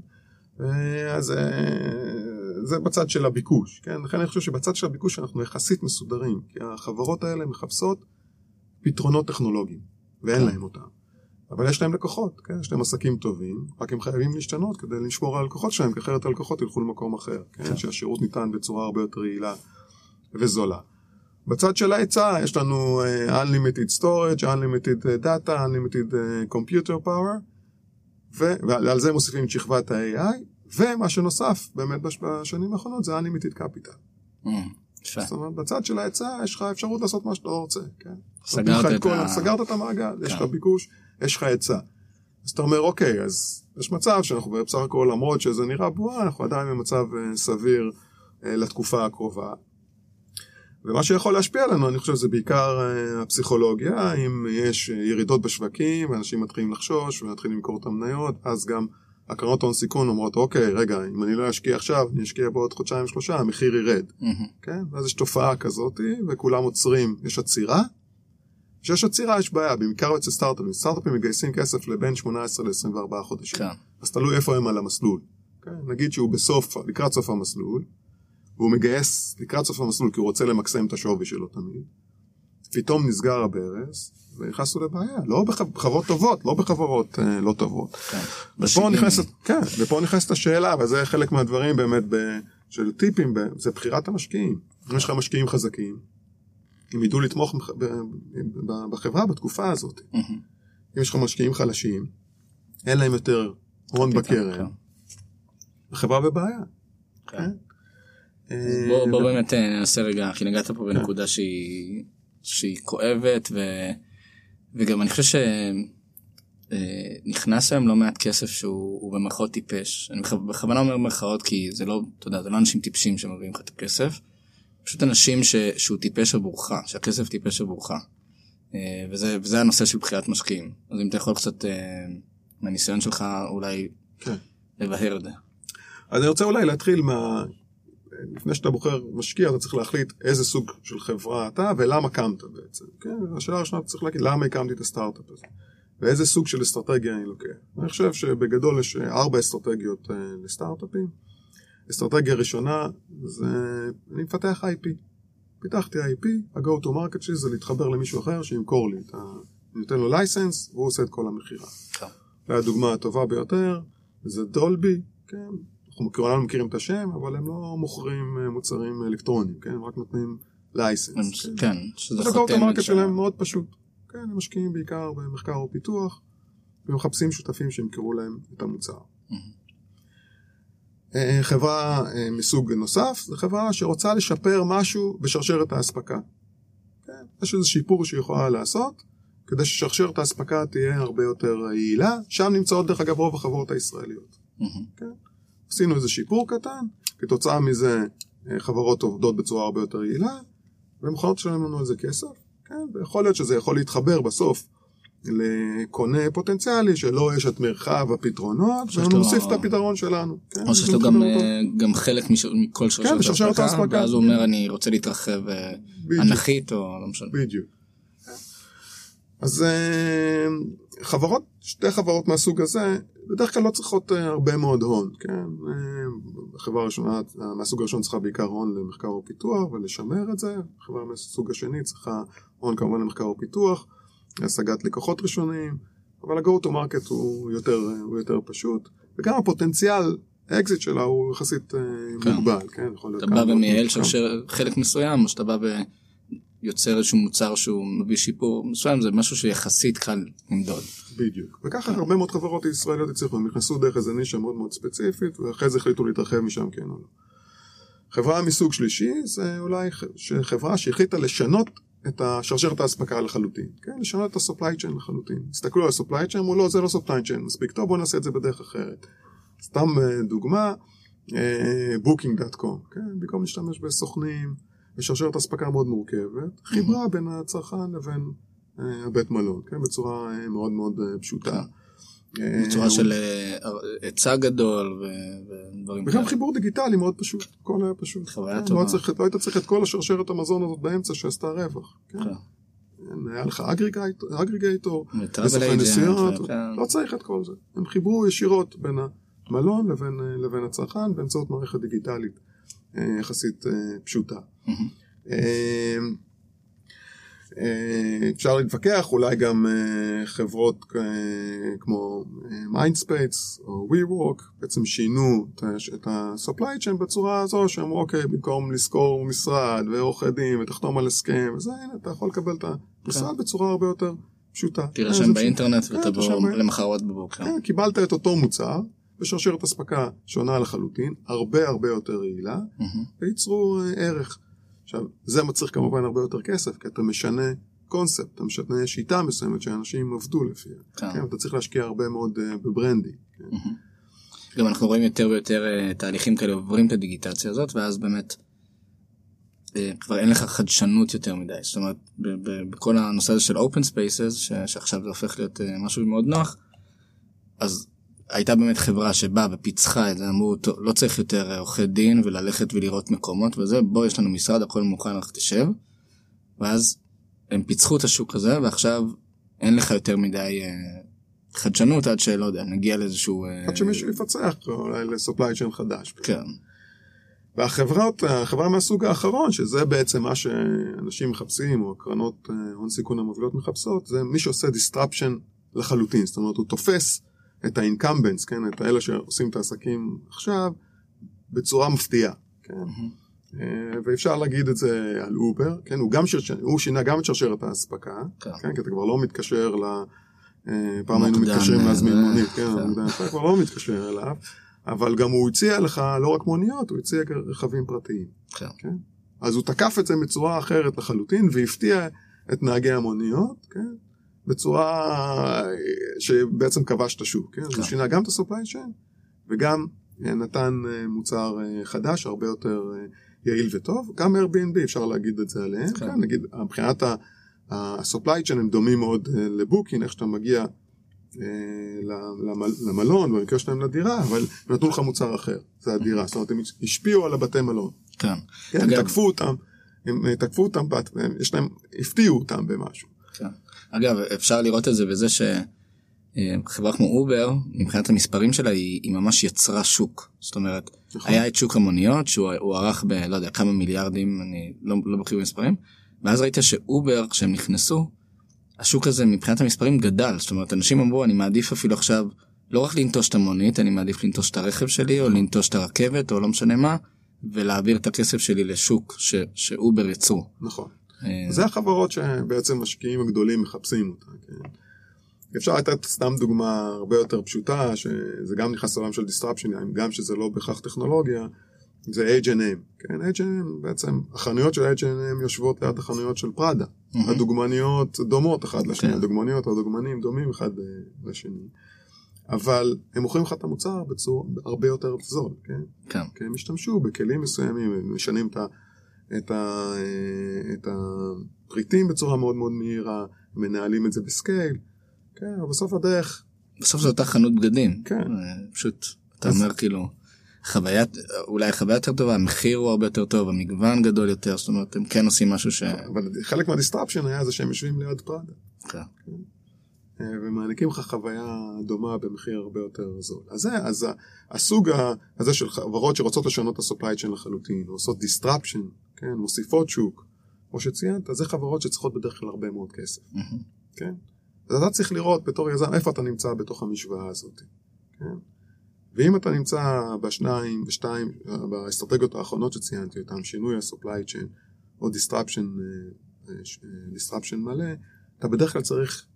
אה, אז אה, זה בצד של הביקוש, כן? לכן אני חושב שבצד של הביקוש אנחנו יחסית מסודרים, כי החברות האלה מחפשות פתרונות טכנולוגיים, ואין כן. להם אותם. אבל יש להם לקוחות, כן? יש להם עסקים טובים, רק הם חייבים להשתנות כדי לשמור על הלקוחות שלהם, כי אחרת הלקוחות ילכו למקום אחר, כן? כן? שהשירות ניתן בצורה הרבה יותר יעילה וזולה. בצד של ההיצע יש לנו uh, Unlimited Storage, Unlimited אה, Data, Unlimited uh, Computer Power, ו- ועל זה מוסיפים את שכבת ה-AI, ומה שנוסף באמת בשנים האחרונות זה Unlimited Capital. Mm, זאת אומרת, בצד של ההיצע יש לך אפשרות לעשות מה שאתה רוצה, כן? סגרת את, ה... סגרת את המעגל, כן. יש לך ביקוש, יש לך היצע. אז אתה אומר, אוקיי, אז יש מצב שאנחנו בסך הכל, למרות שזה נראה בועה, אנחנו עדיין במצב סביר לתקופה הקרובה. ומה שיכול להשפיע עלינו, אני חושב שזה בעיקר uh, הפסיכולוגיה, אם יש ירידות בשווקים, ואנשים מתחילים לחשוש ומתחילים למכור את המניות, אז גם הקרנות הון סיכון אומרות, אוקיי, רגע, אם אני לא אשקיע עכשיו, אני אשקיע בעוד חודשיים שלושה, המחיר ירד. Mm-hmm. כן? ואז יש תופעה כזאת, וכולם עוצרים, יש עצירה. כשיש עצירה יש בעיה, בעיקר אצל סטארט-אפים. סטארט-אפים מגייסים כסף לבין 18 ל-24 חודשים. כן. אז תלוי איפה הם על המסלול. כן? נגיד שהוא בסוף, לקראת סוף המסלול, והוא מגייס לקראת סוף המסלול כי הוא רוצה למקסם את השווי שלו תמיד. פתאום נסגר הברז, ונכנסנו לבעיה, לא בחברות טובות, לא בחברות אה, לא טובות. כן. ופה נכנסת, כן, ופה נכנסת השאלה, וזה חלק מהדברים באמת ב, של טיפים, ב, זה בחירת המשקיעים. אם יש לך משקיעים חזקים, הם ידעו לתמוך ב, ב, ב, בחברה בתקופה הזאת. אם יש לך משקיעים חלשים, אין להם יותר הון בקרן, כן. החברה בבעיה. כן. כן? בוא, בוא באמת אה, ננסה רגע, כי נגעת פה בנקודה שהיא, שהיא כואבת, ו, וגם אני חושב שנכנס אה, היום לא מעט כסף שהוא במרכאות טיפש. אני בכוונה אומר במרכאות כי זה לא, אתה יודע, זה לא אנשים טיפשים שמביאים לך את הכסף, פשוט אנשים ש, שהוא טיפש עבורך, שהכסף טיפש עבורך. אה, וזה, וזה הנושא של בחירת משקיעים. אז אם אתה יכול קצת מהניסיון שלך אולי כן. לבהר את זה. אז אני רוצה אולי להתחיל מה... לפני שאתה בוחר משקיע, אתה צריך להחליט איזה סוג של חברה אתה ולמה קמת בעצם. כן? השאלה הראשונה, אתה צריך להגיד למה הקמתי את הסטארט-אפ הזה. ואיזה סוג של אסטרטגיה אני לוקח. אני חושב שבגדול יש ארבע אסטרטגיות אה, לסטארט-אפים. אסטרטגיה ראשונה זה אני מפתח IP. פיתחתי IP, ה-go to market שלי זה להתחבר למישהו אחר שימכור לי את ה... אני נותן לו license והוא עושה את כל המכירה. כן. הדוגמה הטובה ביותר זה דולבי, כן, אנחנו כולנו מכירים את השם, אבל הם לא מוכרים אה, מוצרים אלקטרוניים, כן? הם רק נותנים license. כן, כן שזה חותם. ה-go to market שלהם מאוד פשוט. כן, הם משקיעים בעיקר במחקר ופיתוח, ומחפשים שותפים שימכרו להם את המוצר. אה, חברה אה, מסוג נוסף, זו חברה שרוצה לשפר משהו בשרשרת האספקה. כן? יש איזה שיפור שהיא יכולה לעשות, כדי ששרשרת האספקה תהיה הרבה יותר יעילה, שם נמצאות דרך אגב רוב החברות הישראליות. כן? עשינו איזה שיפור קטן, כתוצאה מזה אה, חברות עובדות בצורה הרבה יותר יעילה, והן מוכנות לשלם לנו על זה כסף, כן? ויכול להיות שזה יכול להתחבר בסוף לקונה פוטנציאלי שלא יש את מרחב הפתרונות, ונוסיף את הפתרון שלנו. כן? או שיש לו גם, אה, גם חלק מכל שרשרת כן, האספקה, ואז הוא אומר אני רוצה להתרחב אה, אנכית או לא משנה. בדיוק. אז חברות, שתי חברות מהסוג הזה, בדרך כלל לא צריכות אה, הרבה מאוד הון, כן? החברה הראשונה, מהסוג הראשון צריכה בעיקר הון למחקר ופיתוח ולשמר את זה, החברה מהסוג השני צריכה הון כמובן למחקר ופיתוח השגת לקוחות ראשונים, אבל ה-go to market הוא יותר, הוא יותר פשוט, וגם הפוטנציאל האקזיט שלה הוא יחסית אה, כן. מוגבל, כן? אתה בא ומייעל שרשר חלק מסוים, או שאתה בא ויוצר איזשהו מוצר שהוא מביא שיפור מסוים, זה משהו שיחסית קל למדוד. בדיוק. וככה הרבה מאוד חברות ישראליות הצליחו, הם נכנסו דרך איזה נישה מאוד מאוד ספציפית, ואחרי זה החליטו להתרחב משם כן או לא. חברה מסוג שלישי זה אולי חברה שהחליטה לשנות את השרשרת האספקה לחלוטין, כן? לשנות את ה-supply chain לחלוטין. הסתכלו על ה-supply chain, אמרו לא, זה לא supply chain מספיק טוב, בואו נעשה את זה בדרך אחרת. סתם אה, דוגמה, אה, booking.com, כן? במקום להשתמש בסוכנים, בשרשרת אספקה מאוד מורכבת, חיברה בין הצרכן לבין אה, הבית מלון, כן? בצורה מאוד מאוד פשוטה. כן. בצורה של היצע גדול ודברים כאלה. וגם חיבור דיגיטלי מאוד פשוט, הכל היה פשוט. חוויה טובה. לא היית צריך את כל השרשרת המזון הזאת באמצע שעשתה רווח. כן. היה לך אגריגייטור, בסוכן נסיעות, לא צריך את כל זה. הם חיברו ישירות בין המלון לבין, אה, הצרכן באמצעות מערכת דיגיטלית אה, יחסית אה, פשוטה. אפשר להתווכח, אולי גם חברות כמו Mindspace או WeWork בעצם שינו את ה-supply chain בצורה הזו שאמרו אוקיי במקום לשכור משרד ועורכי דין ותחתום על הסכם וזה הנה אתה יכול לקבל את המשרד כן. בצורה הרבה יותר פשוטה. תירשם באינטרנט ותבוא למחרת בבוקר. כן, קיבלת את אותו מוצר בשרשרת אספקה שונה לחלוטין, הרבה הרבה יותר רעילה, mm-hmm. וייצרו אה, ערך. עכשיו, זה מצריך כמובן הרבה יותר כסף, כי אתה משנה קונספט, אתה משנה שיטה מסוימת שאנשים עבדו לפיה. כן. כן, אתה צריך להשקיע הרבה מאוד uh, בברנדי. כן. Mm-hmm. גם אנחנו רואים יותר ויותר uh, תהליכים כאלה עוברים את הדיגיטציה הזאת, ואז באמת uh, כבר אין לך חדשנות יותר מדי. זאת אומרת, בכל הנושא הזה של open spaces, ש- שעכשיו זה הופך להיות uh, משהו מאוד נוח, אז הייתה באמת חברה שבאה ופיצחה את זה, אמרו, לא צריך יותר עורכי דין וללכת ולראות מקומות וזה, בוא יש לנו משרד, הכל מוכן, רק תשב. ואז הם פיצחו את השוק הזה, ועכשיו אין לך יותר מדי אה, חדשנות עד שלא יודע, נגיע לאיזשהו... אה, עד שמישהו יפצח אולי לסופליי צ'יין חדש. כן. והחברות, החברה מהסוג האחרון, שזה בעצם מה שאנשים מחפשים, או קרנות אה, הון סיכון המובילות מחפשות, זה מי שעושה disruption לחלוטין, זאת אומרת הוא תופס את ה-incumbents, כן, את האלה שעושים את העסקים עכשיו, בצורה מפתיעה, כן. Mm-hmm. ואפשר להגיד את זה על אובר, כן, הוא, גם. הוא שינה גם את שרשרת האספקה, כן. כן, כי אתה כבר לא מתקשר ל... אה, פעם היינו מתקשרים להזמין אה, מונית, כן, כן. אתה כבר לא מתקשר אליו, אבל גם הוא הציע לך לא רק מוניות, הוא הציע רכבים פרטיים, כן. כן. אז הוא תקף את זה בצורה אחרת לחלוטין, והפתיע את נהגי המוניות, כן, בצורה שבעצם כבש את השוק, כן? כן. הוא שינה גם את ה-supply chain וגם אה, נתן אה, מוצר אה, חדש הרבה יותר יעיל וטוב, גם Airbnb אפשר להגיד את זה עליהם, כן, כן נגיד מבחינת ה-supply chain הם דומים מאוד לבוקינג, איך שאתה מגיע למלון, במקרה שלהם לדירה, אבל נתנו לך מוצר אחר, זה הדירה, זאת אומרת הם השפיעו על הבתי מלון, כן, כן הם תקפו אותם, הם תקפו אותם, יש להם, הפתיעו אותם במשהו. כן. אגב, אפשר לראות את זה בזה שחברה כמו Uber, מבחינת המספרים שלה, היא, היא ממש יצרה שוק. זאת אומרת, נכון. היה את שוק המוניות, שהוא ערך ב, לא יודע, כמה מיליארדים, אני לא, לא בקיא במספרים, ואז ראית ש-Uber, כשהם נכנסו, השוק הזה מבחינת המספרים גדל. זאת אומרת, אנשים אמרו, אני מעדיף אפילו עכשיו לא רק לנטוש את המונית, אני מעדיף לנטוש את הרכב שלי, או לנטוש את הרכבת, או לא משנה מה, ולהעביר את הכסף שלי לשוק ש, שאובר יצרו. נכון. אה, זה החברות שבעצם משקיעים הגדולים מחפשים אותה. כן? אפשר לתת סתם דוגמה הרבה יותר פשוטה, שזה גם נכנס לעולם של disruption, גם שזה לא בהכרח טכנולוגיה, זה H&M. כן, H&M בעצם, החנויות של H&M יושבות ליד החנויות של פראדה. Mm-hmm. הדוגמניות דומות אחת לשני, okay. כן. הדוגמניות והדוגמנים דומים אחד אה, לשני. אבל הם מוכרים לך את המוצר בצורה הרבה יותר זול, כן? כן. כי הם השתמשו בכלים מסוימים, הם משנים את ה... את, ה, את הפריטים בצורה מאוד מאוד מהירה, מנהלים את זה ב scale, כן, אבל בסוף הדרך... בסוף זו אותה חנות בגדים. כן. אה, פשוט, אתה אז... אומר כאילו, חוויה, אולי החוויה יותר טובה, המחיר הוא הרבה יותר טוב, המגוון גדול יותר, זאת אומרת, הם כן עושים משהו ש... אבל חלק מה disruption היה זה שהם יושבים ליד פראדה. כן. כן. אה, ומעניקים לך חוויה דומה במחיר הרבה יותר זול. אז זה, אז הסוג הזה של חברות שרוצות לשנות את ה-supply chain לחלוטין, עושות disruption, כן, מוסיפות שוק, כמו שציינת, זה חברות שצריכות בדרך כלל הרבה מאוד כסף. כן? אז אתה צריך לראות בתור יזם איפה אתה נמצא בתוך המשוואה הזאת, כן? ואם אתה נמצא בשניים, בשתיים, באסטרטגיות האחרונות שציינתי אותן, שינוי ה-supply chain או disruption, אה, אה, disruption מלא, אתה בדרך כלל צריך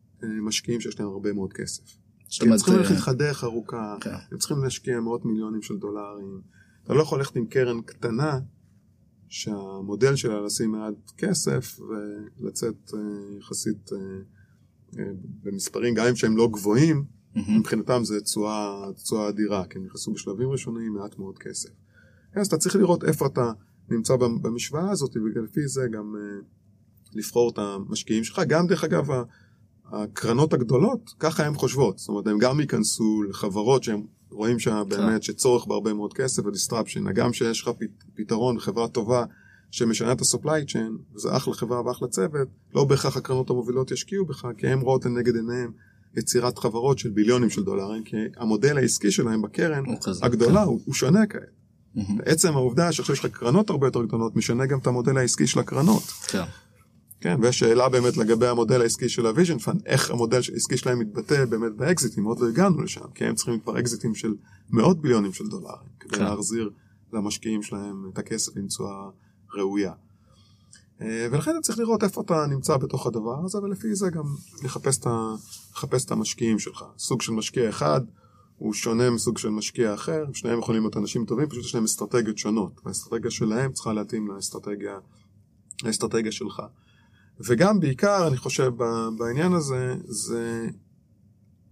משקיעים שיש להם הרבה מאוד כסף. כי הם צריכים ללכת איתך דרך ארוכה, כן. הם צריכים להשקיע מאות מיליונים של דולרים. אתה לא יכול ללכת עם קרן קטנה, שהמודל שלה לשים מעט כסף ולצאת יחסית במספרים, גם אם שהם לא גבוהים. מבחינתם זה תשואה אדירה, כי הם נכנסו בשלבים ראשונים מעט מאוד כסף. אז אתה צריך לראות איפה אתה נמצא במשוואה הזאת, ולפי זה גם לבחור את המשקיעים שלך. גם דרך אגב, הקרנות הגדולות, ככה הן חושבות. זאת אומרת, הם גם ייכנסו לחברות שהם רואים שבאמת שצורך בהרבה מאוד כסף ו disruption. גם שיש לך פתרון, חברה טובה, שמשנה את ה-supply chain, וזה אחלה חברה ואחלה צוות, לא בהכרח הקרנות המובילות ישקיעו בך, כי הם רואות לנגד עיניהם יצירת חברות של ביליונים של דולרים, כי המודל העסקי שלהם בקרן הגדולה הוא, הוא שונה כעת. Mm-hmm. בעצם העובדה שעכשיו יש לך קרנות הרבה יותר גדולות, משנה גם את המודל העסקי של הקרנות. כן. כן, ויש שאלה באמת לגבי המודל העסקי של הוויז'ן פאנד, איך המודל העסקי שלהם מתבטא באמת באקזיטים, עוד לא הגענו לשם, כי הם צריכים כבר אקזיטים של מאות ביליונים של דולרים, כדי כן. להחזיר למשקיעים שלהם את הכסף עם תשואה ראויה. אה, ולכן צריך לראות איפה אתה נמצא בתוך הדבר הזה, ולפי זה גם לחפש את, לחפש את המשקיעים שלך. סוג של משקיע אחד הוא שונה מסוג של משקיע אחר, שניהם יכולים להיות אנשים טובים, פשוט יש להם אסטרטגיות שונות, והאסטרטגיה שלהם צריכה להתאים לאסטרטגיה, לאסטרטגיה שלך. וגם בעיקר, אני חושב, בעניין הזה, זה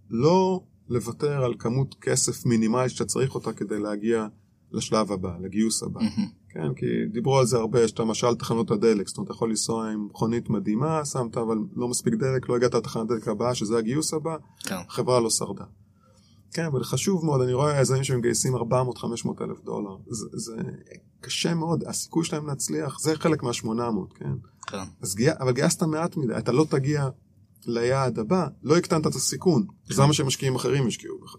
לא לוותר על כמות כסף מינימלית שאתה צריך אותה כדי להגיע לשלב הבא, לגיוס הבא. Mm-hmm. כן, כי דיברו על זה הרבה, יש את המשל תחנות הדלק, זאת אומרת, אתה יכול לנסוע עם מכונית מדהימה, שמת אבל לא מספיק דלק, לא הגעת לתחנת הדלק הבאה, שזה הגיוס הבא, כן. החברה לא שרדה. כן, אבל חשוב מאוד, אני רואה יזמים שמגייסים 400-500 אלף דולר, זה, זה קשה מאוד, הסיכוי שלהם להצליח, זה חלק מה-800, כן? כן. אז גי... אבל גייסת מעט מדי, אתה לא תגיע ליעד הבא, לא הקטנת את הסיכון, כן. זה מה שמשקיעים אחרים השקיעו בך.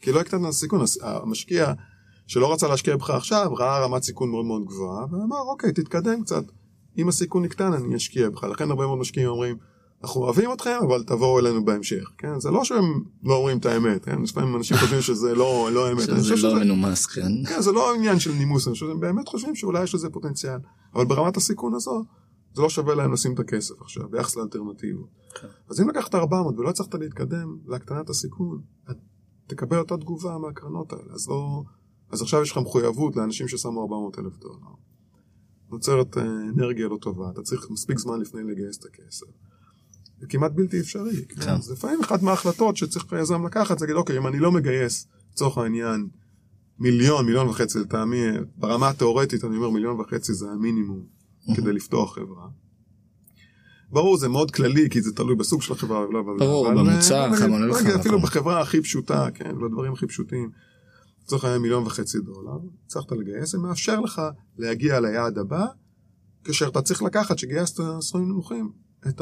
כי לא הקטנת את הסיכון, המשקיע... שלא רצה להשקיע בך עכשיו, ראה רמת סיכון מאוד מאוד גבוהה, ואמר, אוקיי, תתקדם קצת. אם הסיכון יקטן, אני אשקיע בך. לכן הרבה מאוד משקיעים אומרים, אנחנו אוהבים אתכם, אבל תבואו אלינו בהמשך. כן? זה לא שהם לא אומרים את האמת, כן? לפעמים אנשים חושבים שזה לא, לא אמת. שזה לא שזה... מנומס, כן. כן, זה לא עניין של נימוס, אני חושב שהם באמת חושבים שאולי יש לזה פוטנציאל. אבל ברמת הסיכון הזו, זה לא שווה להם לשים את הכסף עכשיו, ביחס לאלטרנטיבות. כן. אז אם לקחת 400 ולא הצלחת להתקדם להקטנת הסיכון, תקבל אותה תגובה מהקרנות האלה. אז לא... אז עכשיו יש לך מחויבות לאנשים ששמו 400 אלף דולר. נוצרת אה, אנרגיה לא טובה, אתה צריך מספיק זמן לפני לגייס את הכסף. זה כמעט בלתי אפשרי. כן. אז לפעמים אחת מההחלטות שצריך היזם לקחת זה להגיד, אוקיי, אם אני לא מגייס, לצורך העניין, מיליון, מיליון וחצי, לטעמי, ברמה התיאורטית אני אומר מיליון וחצי זה המינימום כדי לפתוח חברה. ברור, זה מאוד כללי, כי זה תלוי בסוג של החברה. ברור, במוצר, כמה לא אפילו בחברה הכי פשוטה, כן, בדברים הכי פשוטים. לצורך העניין מיליון וחצי דולר, הצלחת לגייס, זה מאפשר לך להגיע ליעד הבא, כאשר אתה צריך לקחת, שגייסת סכומים נמוכים, את.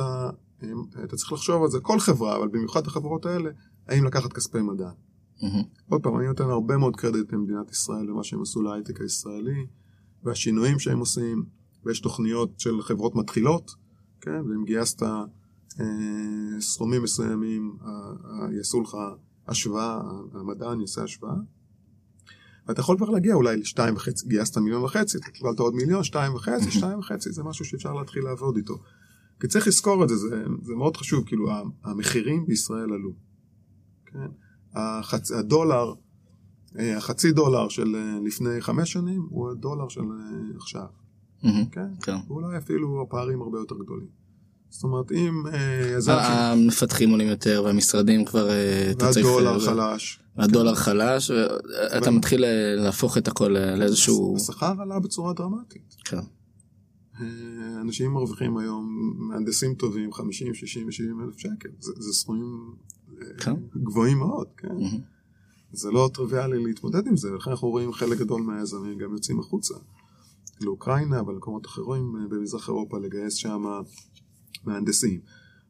אתה צריך לחשוב על זה, כל חברה, אבל במיוחד החברות האלה, האם לקחת כספי מדע. Mm-hmm. עוד פעם, אני נותן הרבה מאוד קרדיט למדינת ישראל ומה שהם עשו להייטק הישראלי, והשינויים שהם עושים, ויש תוכניות של חברות מתחילות, כן, ואם גייסת אה, סכומים מסוימים, אה, אה, יעשו לך השוואה, המדען יעשה השוואה. ואתה יכול כבר להגיע אולי לשתיים וחצי, גייסת מיליון וחצי, אתה קיבלת עוד מיליון, שתיים וחצי, שתיים וחצי, זה משהו שאפשר להתחיל לעבוד איתו. כי צריך לזכור את זה, זה, זה מאוד חשוב, כאילו המחירים בישראל עלו. כן? החצ, הדולר, אה, החצי דולר של אה, לפני חמש שנים הוא הדולר של אה, עכשיו. Mm-hmm. כן? כן. ואולי אפילו הפערים הרבה יותר גדולים. זאת אומרת אם יזם... המפתחים עולים יותר והמשרדים כבר... והדולר חלש. הדולר חלש ואתה מתחיל להפוך את הכל לאיזשהו השכר עלה בצורה דרמטית. כן. אה, אנשים מרוויחים היום מהנדסים טובים 50 60 70 אלף שקל זה, זה סכומים אה, כן. גבוהים מאוד כן. זה לא טריוויאלי להתמודד עם זה ולכן אנחנו רואים חלק גדול מהיזמים גם יוצאים החוצה לאוקראינה ולמקומות אחרים אה, במזרח אירופה לגייס שם מהנדסים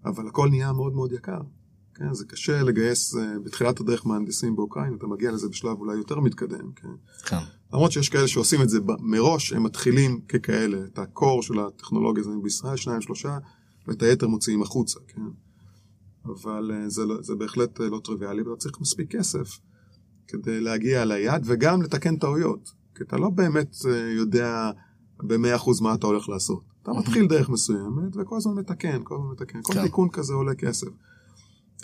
אבל הכל נהיה מאוד מאוד יקר כן, זה קשה לגייס בתחילת הדרך מהנדסים באוקראינה, אתה מגיע לזה בשלב אולי יותר מתקדם. כן. כן. למרות שיש כאלה שעושים את זה מראש, הם מתחילים ככאלה, את הקור של הטכנולוגיה הזה בישראל, שניים, שלושה, ואת היתר מוציאים החוצה, כן. אבל אה, זה, לא, זה בהחלט לא טריוויאלי, ואתה צריך מספיק כסף כדי להגיע ליעד וגם לתקן טעויות. כי אתה לא באמת יודע ב-100% מה אתה הולך לעשות. אתה מתחיל דרך מסוימת וכל הזמן מתקן, כל הזמן מתקן. כל כן. תיקון כזה עולה כסף.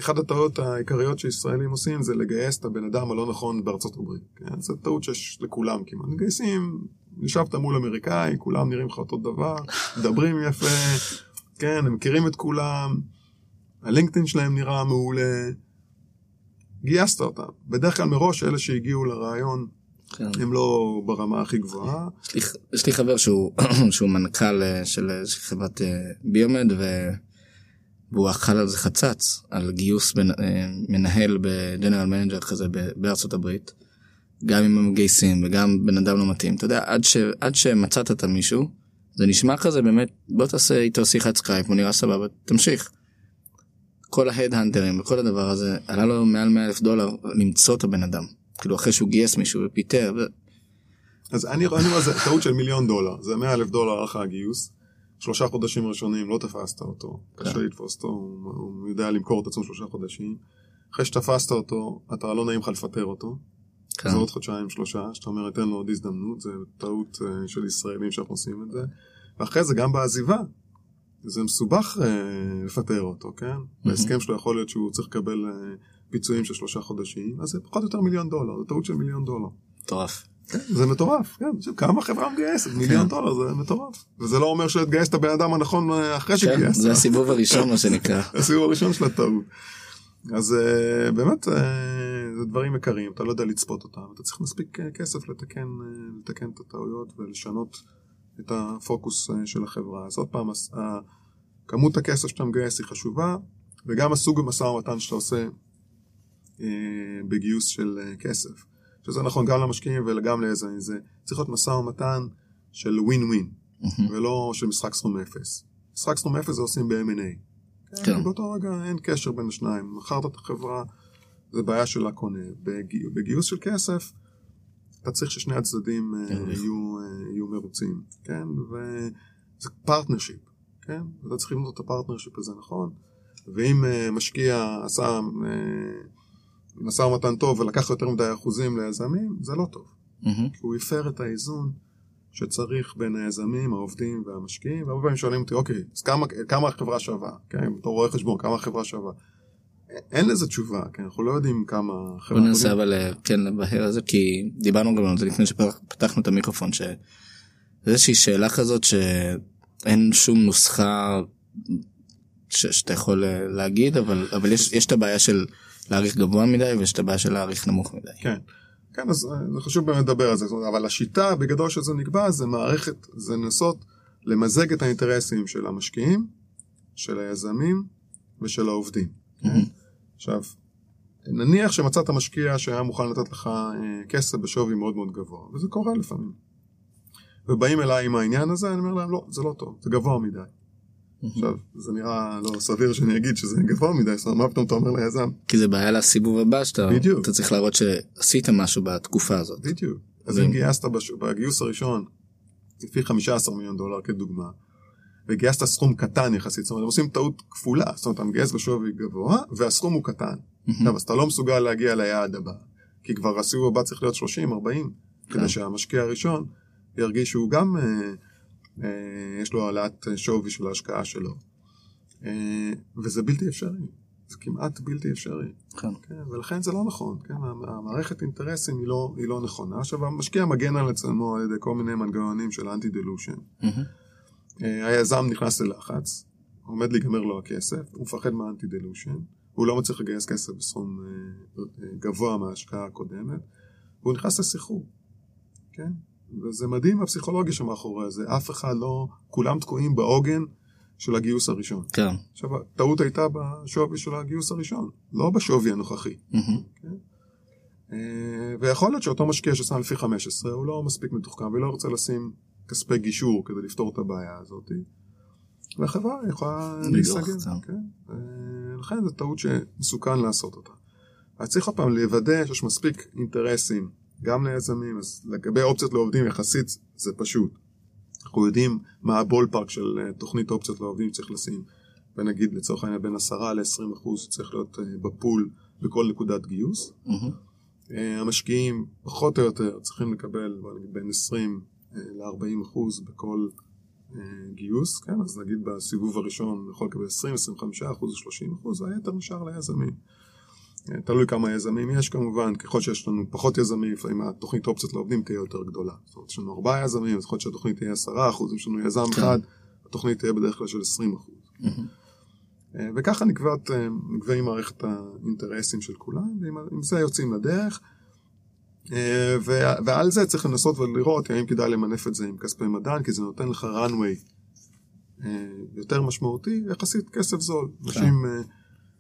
אחת הטעויות העיקריות שישראלים עושים זה לגייס את הבן אדם הלא נכון בארצות הברית. כן? זו טעות שיש לכולם כמעט. מגייסים, ישבת מול אמריקאי, כולם נראים לך אותו דבר, מדברים יפה, כן, הם מכירים את כולם, הלינקדאין שלהם נראה מעולה. גייסת אותם. בדרך כלל מראש אלה שהגיעו לרעיון כן. הם לא ברמה הכי גבוהה. יש לי, יש לי חבר שהוא, *clears throat* שהוא מנכ"ל אה, של חברת אה, biomed ו... והוא אכל על זה חצץ, על גיוס בין, אה, מנהל ב general manager כזה בארצות הברית. גם אם הם מגייסים וגם בן אדם לא מתאים. אתה יודע, עד, ש, עד שמצאת את המישהו, זה נשמע כזה באמת, בוא תעשה איתו שיחת סקייפ, הוא נראה סבבה, תמשיך. כל ההד-האנטרים וכל הדבר הזה, עלה לו מעל 100 אלף דולר למצוא את הבן אדם. כאילו אחרי שהוא גייס מישהו ופיטר. ו... אז אני אומר, זה טעות של מיליון דולר, זה 100 אלף דולר אחרי הגיוס. שלושה חודשים ראשונים לא תפסת אותו, כן. קשה לתפוס אותו, הוא יודע למכור את עצמו שלושה חודשים. אחרי שתפסת אותו, אתה לא נעים לך לפטר אותו. כן. זה עוד חודשיים שלושה, שאתה אומר, אתן לו עוד הזדמנות, זה טעות uh, של ישראלים שאנחנו עושים את זה. ואחרי זה גם בעזיבה, זה מסובך uh, לפטר אותו, כן? Mm-hmm. בהסכם שלו יכול להיות שהוא צריך לקבל uh, פיצויים של שלושה חודשים, אז זה פחות או יותר מיליון דולר, זה טעות של מיליון דולר. מטורף. כן, זה מטורף, כן, כמה חברה מגייסת, מיליון כן. דולר זה מטורף. וזה לא אומר שתגייס את הבן אדם הנכון אחרי כן, שגייסת. זה הסיבוב הראשון מה שנקרא. *laughs* הסיבוב הראשון של הטעות. אז uh, באמת uh, זה דברים יקרים, אתה לא יודע לצפות אותם, אתה צריך מספיק כסף לתקן, לתקן את הטעויות ולשנות את הפוקוס של החברה. אז עוד פעם, כמות הכסף שאתה מגייס היא חשובה, וגם הסוג המשא ומתן שאתה עושה בגיוס של כסף. שזה נכון גם למשקיעים וגם ליזמים, זה צריך להיות משא ומתן של ווין ווין, ולא של משחק סכום אפס. משחק סכום אפס זה עושים ב-M&A. כן. כן. באותו רגע אין קשר בין השניים. מכרת את החברה, זה בעיה של הקונה. בגי... בגיוס של כסף, אתה צריך ששני הצדדים uh, יהיו, uh, יהיו מרוצים, כן? וזה partnership, כן? אתה צריך לבנות את ה partnership הזה נכון, ואם uh, משקיע עשה משא ומתן טוב ולקח יותר מדי אחוזים ליזמים, זה לא טוב. Mm-hmm. כי הוא הפר את האיזון שצריך בין היזמים, העובדים והמשקיעים, והרבה פעמים שואלים אותי, אוקיי, אז כמה, כמה החברה שווה? כן, בתור רואה חשבון, כמה החברה שווה? אין לזה תשובה, כן, אנחנו לא יודעים כמה חברה... בוא ננסה אבל אה, כן לבהר על זה, כי דיברנו גם על זה לפני שפתחנו את המיקרופון, שזה איזושהי שאלה כזאת שאין שום נוסחה ש, שאתה יכול אה, להגיד, אבל, אבל יש, יש את הבעיה של להעריך גבוה מדי ויש את הבעיה של להעריך נמוך מדי. כן. כן, אז אה, זה חשוב באמת לדבר על זה, אבל השיטה בגדול שזה נקבע זה מערכת, זה לנסות למזג את האינטרסים של המשקיעים, של היזמים ושל העובדים. Mm-hmm. עכשיו, נניח שמצאת משקיע שהיה מוכן לתת לך אה, כסף בשווי מאוד מאוד גבוה, וזה קורה לפעמים. ובאים אליי עם העניין הזה, אני אומר להם, לא, זה לא טוב, זה גבוה מדי. עכשיו, זה נראה לא סביר שאני אגיד שזה גבוה מדי, זאת אומרת, מה פתאום אתה אומר ליזם? כי זה בעיה לסיבוב הבא שאתה אתה צריך להראות שעשית משהו בתקופה הזאת. בדיוק. אז אם גייסת בגיוס הראשון לפי 15 מיליון דולר כדוגמה, וגייסת סכום קטן יחסית, זאת אומרת, הם עושים טעות כפולה, זאת אומרת, אתה מגייס בשווי גבוה, והסכום הוא קטן. עכשיו, אז אתה לא מסוגל להגיע ליעד הבא, כי כבר הסיבוב הבא צריך להיות 30, 40, כדי כן. שהמשקיע הראשון ירגיש שהוא גם... אה, יש לו העלאת שווי של ההשקעה שלו. אה, וזה בלתי אפשרי, זה כמעט בלתי אפשרי. כן. כן, ולכן זה לא נכון, כן, המערכת אינטרסים היא לא, היא לא נכונה. עכשיו, המשקיע מגן על עצמו על ידי כל מיני מנגנונים של אנטי דילושן. Mm-hmm. היזם נכנס ללחץ, עומד להיגמר לו הכסף, הוא מפחד מהאנטי דילושן, הוא לא מצליח לגייס כסף בסכום גבוה מההשקעה הקודמת, והוא נכנס לסחרור, כן? וזה מדהים הפסיכולוגיה שמאחורי זה, אף אחד לא, כולם תקועים בעוגן של הגיוס הראשון. כן. עכשיו, הטעות הייתה בשווי של הגיוס הראשון, לא בשווי הנוכחי. Mm-hmm. כן? אה, ויכול להיות שאותו משקיע ששם לפי 15, הוא לא מספיק מתוחכם ולא רוצה לשים כספי גישור כדי לפתור את הבעיה הזאת. והחברה יכולה להיסגר. כן? אה, לכן זו טעות שמסוכן לעשות אותה. אז צריך עוד פעם לוודא שיש מספיק אינטרסים גם ליזמים, אז לגבי אופציות לעובדים יחסית זה פשוט. אנחנו יודעים מה הבול פארק של אה, תוכנית אופציות לעובדים שצריך לשים. ונגיד לצורך העניין בין 10 ל-20 אחוז צריך להיות בפול בכל נקודת גיוס. Mm-hmm. המשקיעים פחות או יותר צריכים לקבל בין 20 ל-40 אחוז בכל גיוס, כן? אז נגיד בסיבוב הראשון יכול לקבל 20, 25 אחוז, 30 אחוז, והיתר נשאר ליזמים. תלוי כמה יזמים יש כמובן, ככל שיש לנו פחות יזמים, לפעמים התוכנית אופציות לעובדים תהיה יותר גדולה. זאת אומרת, יש לנו ארבעה יזמים, אז יכול להיות שהתוכנית תהיה עשרה אחוז, אם יש לנו יזם כן. אחד, התוכנית תהיה בדרך כלל של עשרים אחוז. אה, וככה נקבעת, אה, נקבעים מערכת האינטרסים של כולם, ועם זה יוצאים לדרך. אה, ועל זה צריך לנסות ולראות האם כדאי למנף את זה עם כספי מדען, כי זה נותן לך runway יותר משמעותי, יחסית כסף זול. כן. אנשים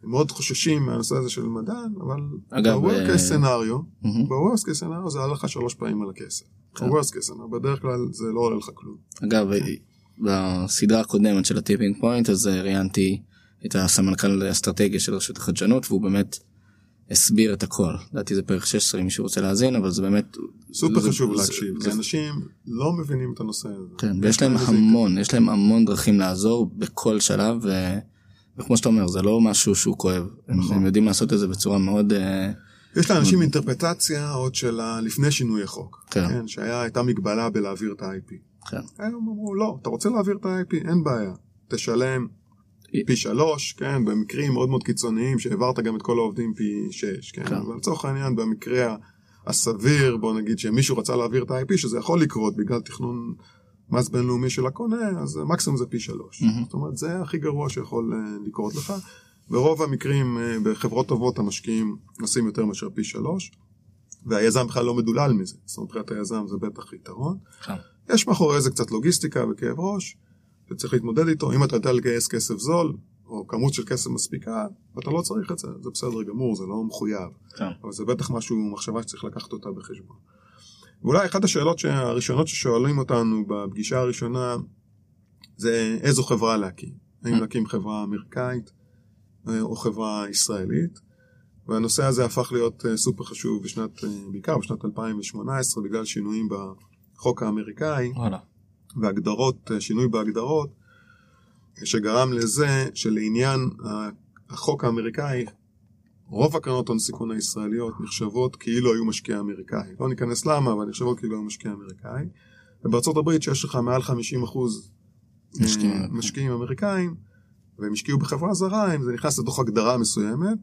מאוד חוששים מהנושא הזה של מדען, אבל ב-worst case scenario, ב-worst case scenario זה עלה לך שלוש פעמים על הכסף. כן. ב-worst case scenario, בדרך כלל זה לא עולה לך כלום. אגב, בסדרה הקודמת של הטיפינג פוינט, אז ראיינתי את הסמנכ"ל האסטרטגיה של רשות החדשנות, והוא באמת הסביר את הכל. לדעתי זה פרק 16 אם מישהו רוצה להאזין, אבל זה באמת... סופר חשוב להקשיב, כי אנשים לא מבינים את הנושא הזה. כן, ויש להם המון, יש להם המון דרכים לעזור בכל שלב. וכמו שאתה אומר, זה לא משהו שהוא כואב. נכון. הם יודעים לעשות את זה בצורה מאוד... אה, יש לאנשים אינטרפרטציה עוד של לפני שינוי החוק. כן. כן שהייתה מגבלה בלהעביר את ה-IP. כן. הם אמרו, לא, אתה רוצה להעביר את ה-IP, אין בעיה. תשלם פי שלוש, כן, במקרים מאוד מאוד קיצוניים שהעברת גם את כל העובדים פי שש, כן, כן. אבל לצורך העניין במקרה הסביר, בוא נגיד שמישהו רצה להעביר את ה-IP, שזה יכול לקרות בגלל תכנון מס בינלאומי של הקונה, אז מקסימום זה פי שלוש. Mm-hmm. זאת אומרת, זה הכי גרוע שיכול uh, לקרות לך. ברוב המקרים uh, בחברות טובות המשקיעים נשים יותר מאשר פי שלוש, והיזם בכלל לא מדולל מזה. זאת אומרת, מבחינת היזם זה בטח יתרון. כן. יש מאחורי זה קצת לוגיסטיקה וכאב ראש, שצריך להתמודד איתו. אם אתה יודע לגייס כסף זול, או כמות של כסף מספיקה, ואתה לא צריך את זה, זה בסדר גמור, זה לא מחויב. כן. אבל זה בטח משהו, מחשבה שצריך לקחת אותה בחשבון. ואולי אחת השאלות הראשונות ששואלים אותנו בפגישה הראשונה זה איזו חברה להקים. האם mm. להקים חברה אמריקאית אה, או חברה ישראלית. והנושא הזה הפך להיות אה, סופר חשוב בשנת, אה, בעיקר בשנת 2018 בגלל שינויים בחוק האמריקאי והגדרות, שינוי בהגדרות שגרם לזה שלעניין החוק האמריקאי רוב הקרנות הון סיכון הישראליות נחשבות כאילו היו משקיע אמריקאי. לא ניכנס למה, אבל נחשבות כאילו היו משקיע אמריקאי. ובארצות הברית שיש לך מעל 50 אחוז אה, משקיעים. משקיעים אמריקאים, והם השקיעו בחברה זרה, אם זה נכנס לתוך הגדרה מסוימת,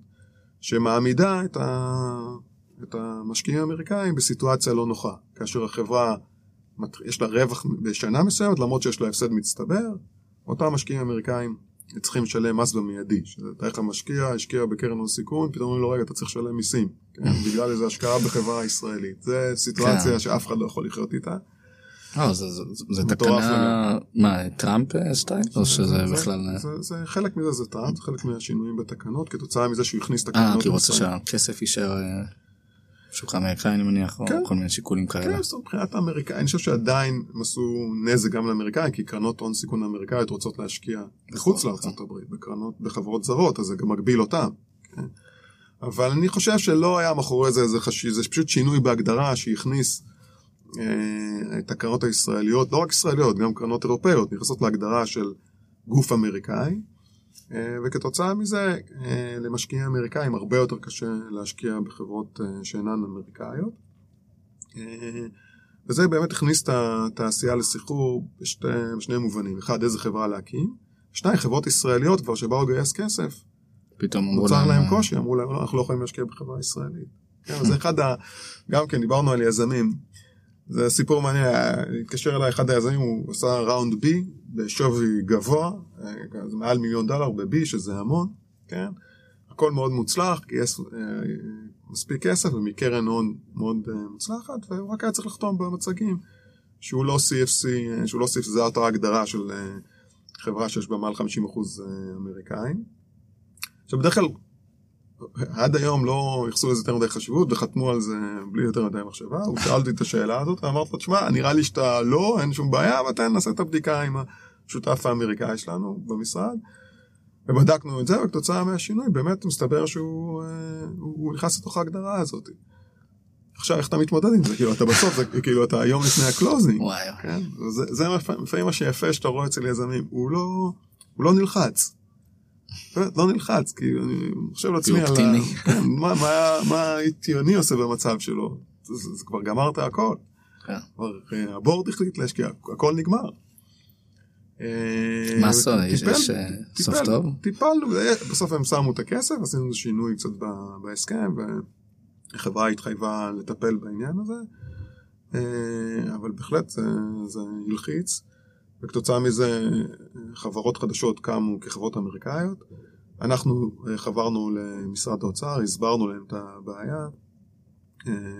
שמעמידה את, ה... את המשקיעים האמריקאים בסיטואציה לא נוחה. כאשר החברה, יש לה רווח בשנה מסוימת, למרות שיש לה הפסד מצטבר, אותם משקיעים אמריקאים צריכים לשלם מס במיידי, שזה תאריך המשקיע, השקיע בקרן הון סיכון, פתאום אומרים לו רגע אתה צריך לשלם מיסים, כן? בגלל איזו השקעה בחברה הישראלית, זה סיטואציה כן. שאף אחד לא יכול לחיות איתה. לא, זה, זה, זה תקנה, מה, טראמפ סטייל? או שזה בכלל... זה, זה, חלק מזה זה טראמפ, חלק מהשינויים בתקנות, כתוצאה מזה שהוא הכניס תקנות. אה, כי הוא רוצה שהכסף יישאר אה, שוק האמריקאי אני מניח, או כן. כל מיני שיקולים כאלה. כן, זאת מבחינת האמריקאים, אני חושב שעדיין הם עשו נזק גם לאמריקאים, כי קרנות הון סיכון אמריקאיות רוצות להשקיע מחוץ נכון, לארצות הברית, בקרנות, בחברות זרות, אז זה גם מגביל אותם. כן? אבל אני חושב שלא היה מאחורי זה איזה חשיב, זה פשוט שינוי בהגדרה שהכניס אה, את הקרנות הישראליות, לא רק ישראליות, גם קרנות אירופאיות, נכנסות להגדרה של גוף אמריקאי. אה, וכתוצאה מזה אה, למשקיעים אמריקאים הרבה יותר קשה להשקיע בחברות אה, שאינן אמריקאיות. וזה באמת הכניס את התעשייה לסחרור בשתי, בשני מובנים. אחד, איזה חברה להקים. שתיים, חברות ישראליות כבר שבאו לגייס כסף. פתאום אמרו להם... נוצר להם קושי, אמרו להם, לא, אנחנו לא יכולים להשקיע בחברה ישראלית. כן, זה אחד ה... גם כן, דיברנו על יזמים. זה סיפור מעניין, התקשר אליי אחד היזמים, הוא עשה ראונד בי בשווי גבוה, זה מעל מיליון דולר ב-B, שזה המון, כן? הכל מאוד מוצלח, גייס אה, מספיק כסף ומקרן הון מאוד אה, מוצלחת, והוא רק היה צריך לחתום במצגים שהוא לא CFC, אה, שהוא לא CFC, זה אותה הגדרה של חברה שיש בה מעל 50% אמריקאים. עכשיו בדרך כלל עד היום לא ייחסו לזה יותר מדי חשיבות וחתמו על זה בלי יותר מדי מחשבה. הוא שאל אותי את השאלה הזאת ואמרתי לו, תשמע, נראה לי שאתה לא, אין שום בעיה, אבל תן נעשה את הבדיקה עם השותף האמריקאי שלנו במשרד. ובדקנו את זה, וכתוצאה מהשינוי באמת מסתבר שהוא אה, נכנס לתוך ההגדרה הזאת. עכשיו איך אתה מתמודד עם זה? כאילו אתה בסוף, זה כאילו אתה היום לפני ה closing. כן? זה, זה לפעמים מה שיפה שאתה רואה אצל יזמים, הוא לא, הוא לא נלחץ. לא נלחץ, כי אני חושב לעצמי על כן, מה הייתי עושה במצב שלו. זה כבר גמרת הכל. כן. אה, הבורד החליט להשקיע, הכל נגמר. אה, מה עשו? יש סוף טוב? טיפלנו, בסוף הם שמו את הכסף, עשינו שינוי קצת בהסכם, והחברה התחייבה לטפל בעניין הזה, אה, אבל בהחלט זה הלחיץ, וכתוצאה מזה חברות חדשות קמו כחברות אמריקאיות. אנחנו חברנו למשרד האוצר, הסברנו להם את הבעיה.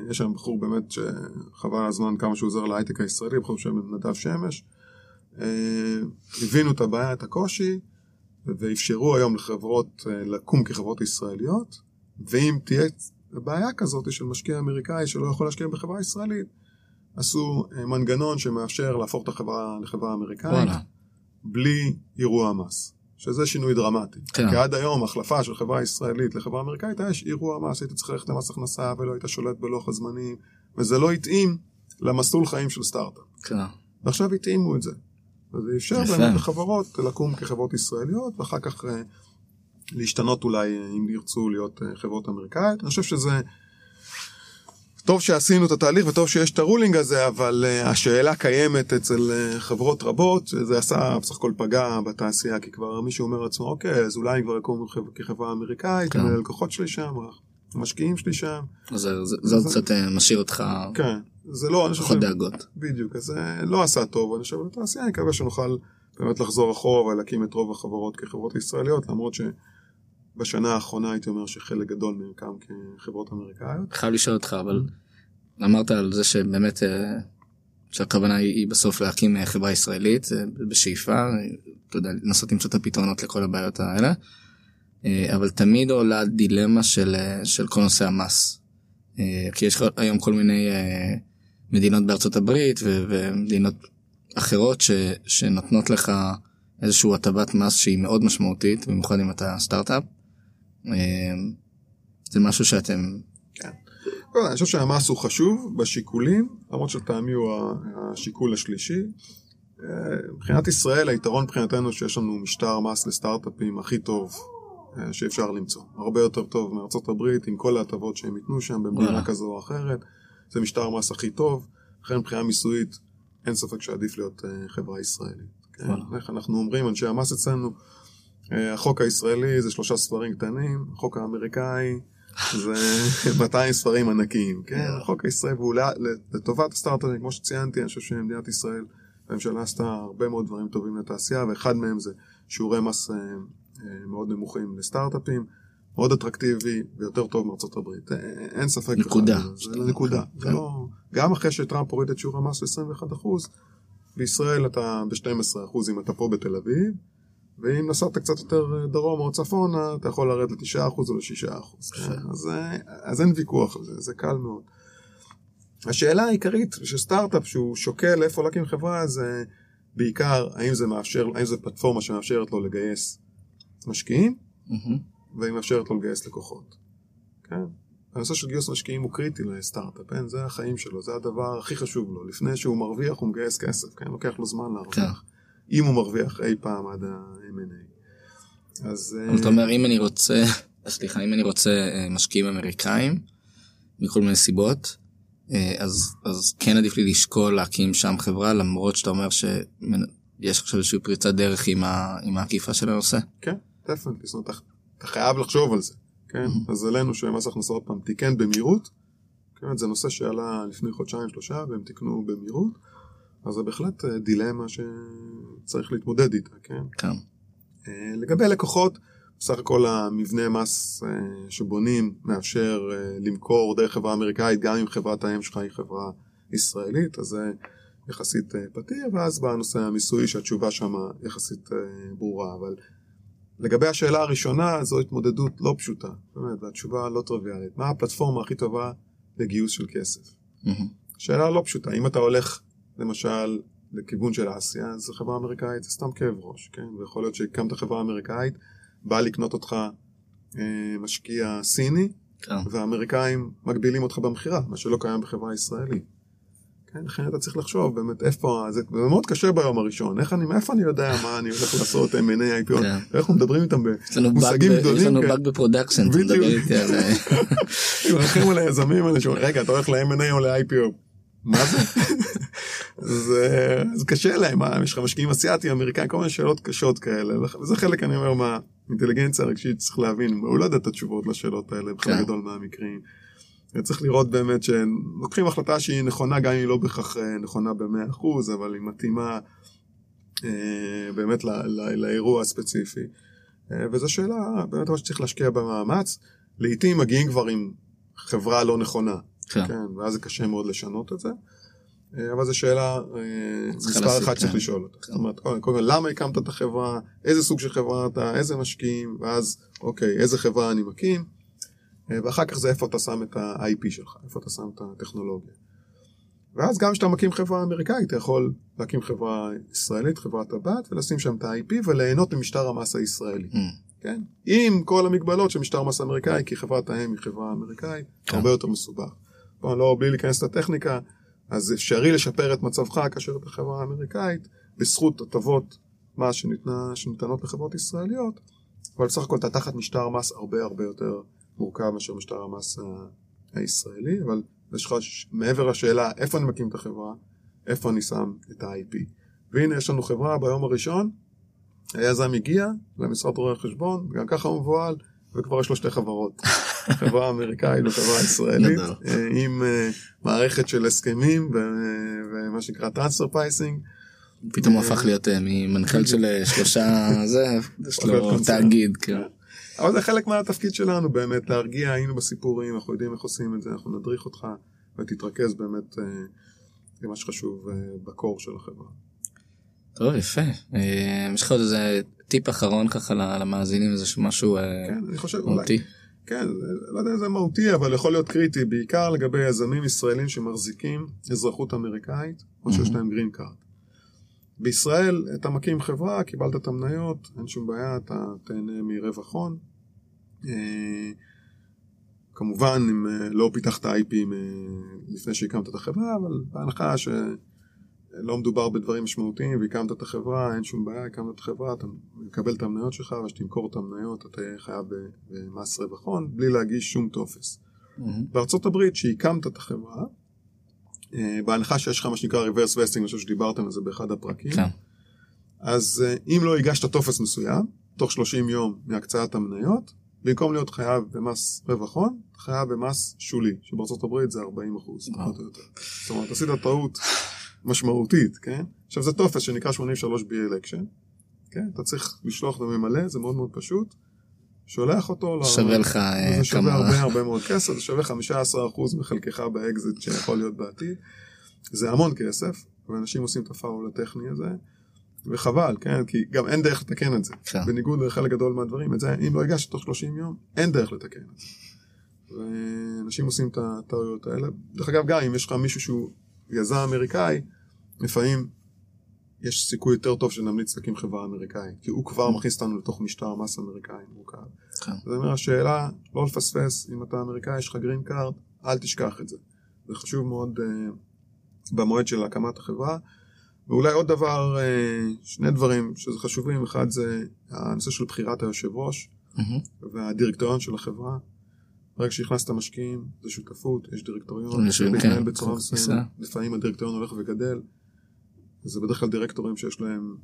יש שם בחור באמת שחבל הזמן כמה שהוא עוזר להייטק הישראלי, בחור בשם נדב שמש. אה, הבינו את הבעיה, את הקושי, ואפשרו היום לחברות אה, לקום כחברות ישראליות, ואם תהיה בעיה כזאת של משקיע אמריקאי שלא יכול להשקיע בחברה ישראלית, עשו אה, מנגנון שמאפשר להפוך את החברה לחברה אמריקאית, וואלה. בלי אירוע מס. שזה שינוי דרמטי. כן. כי עד היום החלפה של חברה ישראלית לחברה אמריקאית היה אירוע מס, היית צריך ללכת למס הכנסה ולא היית שולט בלוח הזמנים, וזה לא התאים למסלול חיים של סטארט-אפ. כן. ועכשיו התאימו את זה. וזה אפשר באמת לחברות לקום כחברות ישראליות, ואחר כך אה, להשתנות אולי אם ירצו להיות אה, חברות אמריקאיות. אני חושב שזה... טוב שעשינו את התהליך וטוב שיש את הרולינג הזה, אבל uh, השאלה קיימת אצל uh, חברות רבות, שזה עשה בסך הכל פגע בתעשייה, כי כבר מישהו אומר לעצמו, אוקיי, אז אולי כבר יקום כחברה אמריקאית, כן. הלקוחות שלי שם, המשקיעים שלי שם. זה, זה, זה, זה קצת משאיר אותך כן, זה לא, אני חושב, דאגות. בדיוק, אז זה לא עשה טוב, אני חושב, לתעשייה, אני מקווה שנוכל באמת לחזור אחורה ולהקים את רוב החברות כחברות ישראליות, למרות ש... בשנה האחרונה הייתי אומר שחלק גדול מהם קם כחברות אמריקאיות. חייב לשאול אותך, אבל אמרת על זה שבאמת אה, שהכוונה היא בסוף להקים אה, חברה ישראלית אה, בשאיפה, אתה יודע, לנסות למצוא את הפתרונות לכל הבעיות האלה, אבל תמיד עולה דילמה של, של כל נושא המס. כי יש היום כל מיני מדינות בארצות הברית ומדינות אחרות ש, שנותנות לך איזושהי הטבת מס שהיא מאוד משמעותית, במיוחד אם אתה סטארט-אפ. זה משהו שאתם... כן. אני חושב שהמס הוא חשוב בשיקולים, למרות שלטעמי הוא השיקול השלישי. אה, מבחינת ישראל היתרון מבחינתנו שיש לנו משטר מס לסטארט-אפים הכי טוב אה, שאפשר למצוא. הרבה יותר טוב מארצות הברית עם כל ההטבות שהם ייתנו שם במדינה כזו או אחרת. זה משטר מס הכי טוב, לכן מבחינה מיסויית אין ספק שעדיף להיות אה, חברה ישראלית. כן? איך אנחנו אומרים, אנשי המס אצלנו, החוק הישראלי זה שלושה ספרים קטנים, החוק האמריקאי *laughs* זה 200 ספרים ענקיים, כן? החוק הישראלי, והוא לטובת הסטארט-אפים, כמו שציינתי, אני חושב שמדינת ישראל, הממשלה עשתה הרבה מאוד דברים טובים לתעשייה, ואחד מהם זה שיעורי מס אה, אה, מאוד נמוכים לסטארט-אפים, מאוד אטרקטיבי ויותר טוב מארצות הברית. אה, אין ספק. נקודה. זה נקודה. זה לא... גם אחרי שטראמפ הוריד את שיעור המס ל-21%, בישראל אתה ב-12% אם אתה פה בתל אביב, ואם נסעת קצת יותר אה, דרום או צפונה, אתה יכול לרדת ל-9% או ל-6%. כן? אז, אה, אז אין ויכוח על זה, זה קל מאוד. השאלה העיקרית של סטארט-אפ שהוא שוקל איפה להקים חברה זה בעיקר האם זה מאפשר, האם זו פלטפורמה שמאפשרת לו לגייס משקיעים, mm-hmm. והיא מאפשרת לו לגייס לקוחות. כן? הנושא של גיוס משקיעים הוא קריטי לסטארט-אפ, כן? זה החיים שלו, זה הדבר הכי חשוב לו. לפני שהוא מרוויח הוא מגייס כסף, כן? לוקח לו זמן להרוויח. כן. אם הוא מרוויח אי פעם עד ה-M&A. אז... אה, זאת אומרת, אם אני רוצה, *laughs* סליחה, אם אני רוצה אה, משקיעים אמריקאים, מכל מיני סיבות, אה, אז, אז כן עדיף לי לשקול להקים שם חברה, למרות שאתה אומר שיש עכשיו איזושהי פריצת דרך עם, ה, עם העקיפה של הנושא. כן, דפנטי, זאת אומרת, אתה חייב לחשוב על זה, כן? *laughs* אז עלינו שמס הכנסה עוד פעם תיקן במהירות, כן, זה נושא שעלה לפני חודשיים שלושה והם תיקנו במהירות. אז זה בהחלט אה, דילמה שצריך להתמודד איתה, כן? כן. אה, לגבי לקוחות, בסך הכל המבנה מס אה, שבונים מאפשר למכור דרך חברה אמריקאית גם אם חברת האם שלך היא חברה ישראלית, אז זה יחסית פתיר, ואז בא הנושא המיסוי שהתשובה שם יחסית ברורה, אבל לגבי השאלה הראשונה, זו התמודדות לא פשוטה, באמת, והתשובה לא טריוויאלית. מה הפלטפורמה הכי טובה לגיוס של כסף? Mm-hmm. שאלה לא פשוטה, אם אתה הולך למשל לכיוון של אסיה, אז חברה אמריקאית זה סתם כאב ראש, כן? ויכול להיות שהקמת חברה אמריקאית, בא לקנות אותך אה, משקיע סיני, כן. והאמריקאים מגבילים אותך במכירה, מה שלא קיים בחברה ישראלית. כן, לכן אתה צריך לחשוב באמת איפה, זה מאוד קשה ביום הראשון, איך אני, מאיפה אני יודע מה אני הולך לעשות M&A IPO, כן. אנחנו מדברים איתם במושגים גדולים. יש לנו באג ב production, אתה מדבר איתי על... *laughs* היזמים האלה שאומרים, רגע, אתה הולך ל-M&A או ל-IPO? מה זה? *laughs* זה קשה להם, יש לך משקיעים אסיאתיים, אמריקאים, כל מיני שאלות קשות כאלה, וזה חלק, אני אומר, מהאינטליגנציה הרגשית צריך להבין, הוא לא יודע את התשובות לשאלות האלה בחלק כן. גדול מהמקרים. צריך לראות באמת שלוקחים החלטה שהיא נכונה, גם אם היא לא בהכרח אה, נכונה במאה אחוז, אבל היא מתאימה אה, באמת לאירוע הספציפי. אה, וזו שאלה באמת מה שצריך להשקיע במאמץ. לעיתים מגיעים כבר עם חברה לא נכונה, כן. כן, ואז זה קשה מאוד לשנות את זה. אבל זו שאלה מספר אחד שצריך כן. לשאול אותה. זאת אומרת, קודם כל, למה הקמת את החברה, איזה סוג של חברה אתה, איזה משקיעים, ואז, אוקיי, איזה חברה אני מקים. אה, ואחר כך זה איפה אתה שם את ה-IP שלך, איפה אתה שם את הטכנולוגיה. ואז גם כשאתה מקים חברה אמריקאית, אתה יכול להקים חברה ישראלית, חברת הבת, ולשים שם את ה-IP וליהנות ממשטר המס הישראלי. Mm. כן? עם כל המגבלות של משטר מס אמריקאי, כי חברת האם היא חברה אמריקאית, כן. הרבה יותר מסובך. פה לא, בלי להיכנס לטכניקה, אז אפשרי לשפר את מצבך כאשר אתה חברה אמריקאית, בזכות הטבות מס שניתנות לחברות ישראליות, אבל בסך הכל אתה תחת משטר מס הרבה הרבה יותר מורכב מאשר משטר המס הישראלי, אבל יש לך מעבר לשאלה איפה אני מקים את החברה, איפה אני שם את ה-IP. והנה יש לנו חברה ביום הראשון, היזם הגיע למשרד רואי החשבון, גם ככה הוא מבוהל, וכבר יש לו שתי חברות. *laughs* חברה אמריקאית וחברה ישראלית, אה, עם אה, מערכת של הסכמים ומה שנקרא transfer pricing. פתאום הוא הפך להיות אה, ממנכ"ל של שלושה, *laughs* זה, יש לו תאגיד. אבל זה חלק מהתפקיד שלנו באמת, להרגיע, היינו בסיפורים, אנחנו יודעים איך עושים את זה, אנחנו נדריך אותך ותתרכז באמת אה, במה שחשוב אה, ב core של החברה. טוב, יפה. אה, יש לך עוד איזה טיפ אחרון ככה למאזינים, איזה משהו כן, אני חושב, מהותי? כן, לא יודע אם זה מהותי, אבל יכול להיות קריטי, בעיקר לגבי יזמים ישראלים שמחזיקים אזרחות אמריקאית, או שיש להם green card. בישראל אתה מקים חברה, קיבלת את המניות, אין שום בעיה, אתה תהנה מרווח הון. אה, כמובן, אם אה, לא פיתחת IP אה, לפני שהקמת את החברה, אבל בהנחה שלא מדובר בדברים משמעותיים והקמת את החברה, אין שום בעיה, הקמת את החברה, אתה מקבל את המניות שלך, ושתמכור את המניות אתה תהיה חייב במס רווח הון, בלי להגיש שום טופס. Mm-hmm. בארצות הברית, שהקמת את החברה, בהנחה שיש לך מה שנקרא reverse vesting, אני חושב שדיברתם על זה באחד הפרקים. כן. אז אה, אם לא הגשת טופס מסוים, תוך 30 יום מהקצאת המניות, במקום להיות חייב במס רווח הון, חייב במס שולי, שבארצות הברית זה 40 אחוז, פחות או יותר. זאת אומרת, עשית טעות משמעותית, כן? עכשיו זה טופס שנקרא 83B election, כן? אתה צריך לשלוח וממלא, זה מאוד מאוד פשוט. שולח אותו, שווה לך כמה... זה שווה הרבה הרבה מאוד כסף, זה שווה 15% מחלקך באקזיט שיכול להיות בעתיד. זה המון כסף, ואנשים עושים את הפאול הטכני הזה, וחבל, כן? כי גם אין דרך לתקן את זה. כן. בניגוד לחלק גדול מהדברים, את זה, אם לא הגשת תוך 30 יום, אין דרך לתקן את זה. ואנשים עושים את הטעויות האלה. דרך אגב, גם אם יש לך מישהו שהוא יזם אמריקאי, לפעמים יש סיכוי יותר טוב שנמליץ להקים חברה אמריקאית, כי הוא כבר מכניס אותנו לתוך משטר מס אמריקאי מורכב. כן. זאת אומרת, השאלה, לא לפספס, אם אתה אמריקאי, יש לך green card, אל תשכח את זה. זה חשוב מאוד uh, במועד של הקמת החברה. ואולי עוד דבר, uh, שני דברים שזה חשובים, אחד זה הנושא של בחירת היושב ראש. והדירקטוריון של החברה. ברגע שהכנסת משקיעים, זה שותפות, יש דירקטוריון, זה מתנהל כן, בצורה מסוימת, לפעמים הדירקטוריון הולך וגדל. זה בדרך כלל דירקטורים שיש להם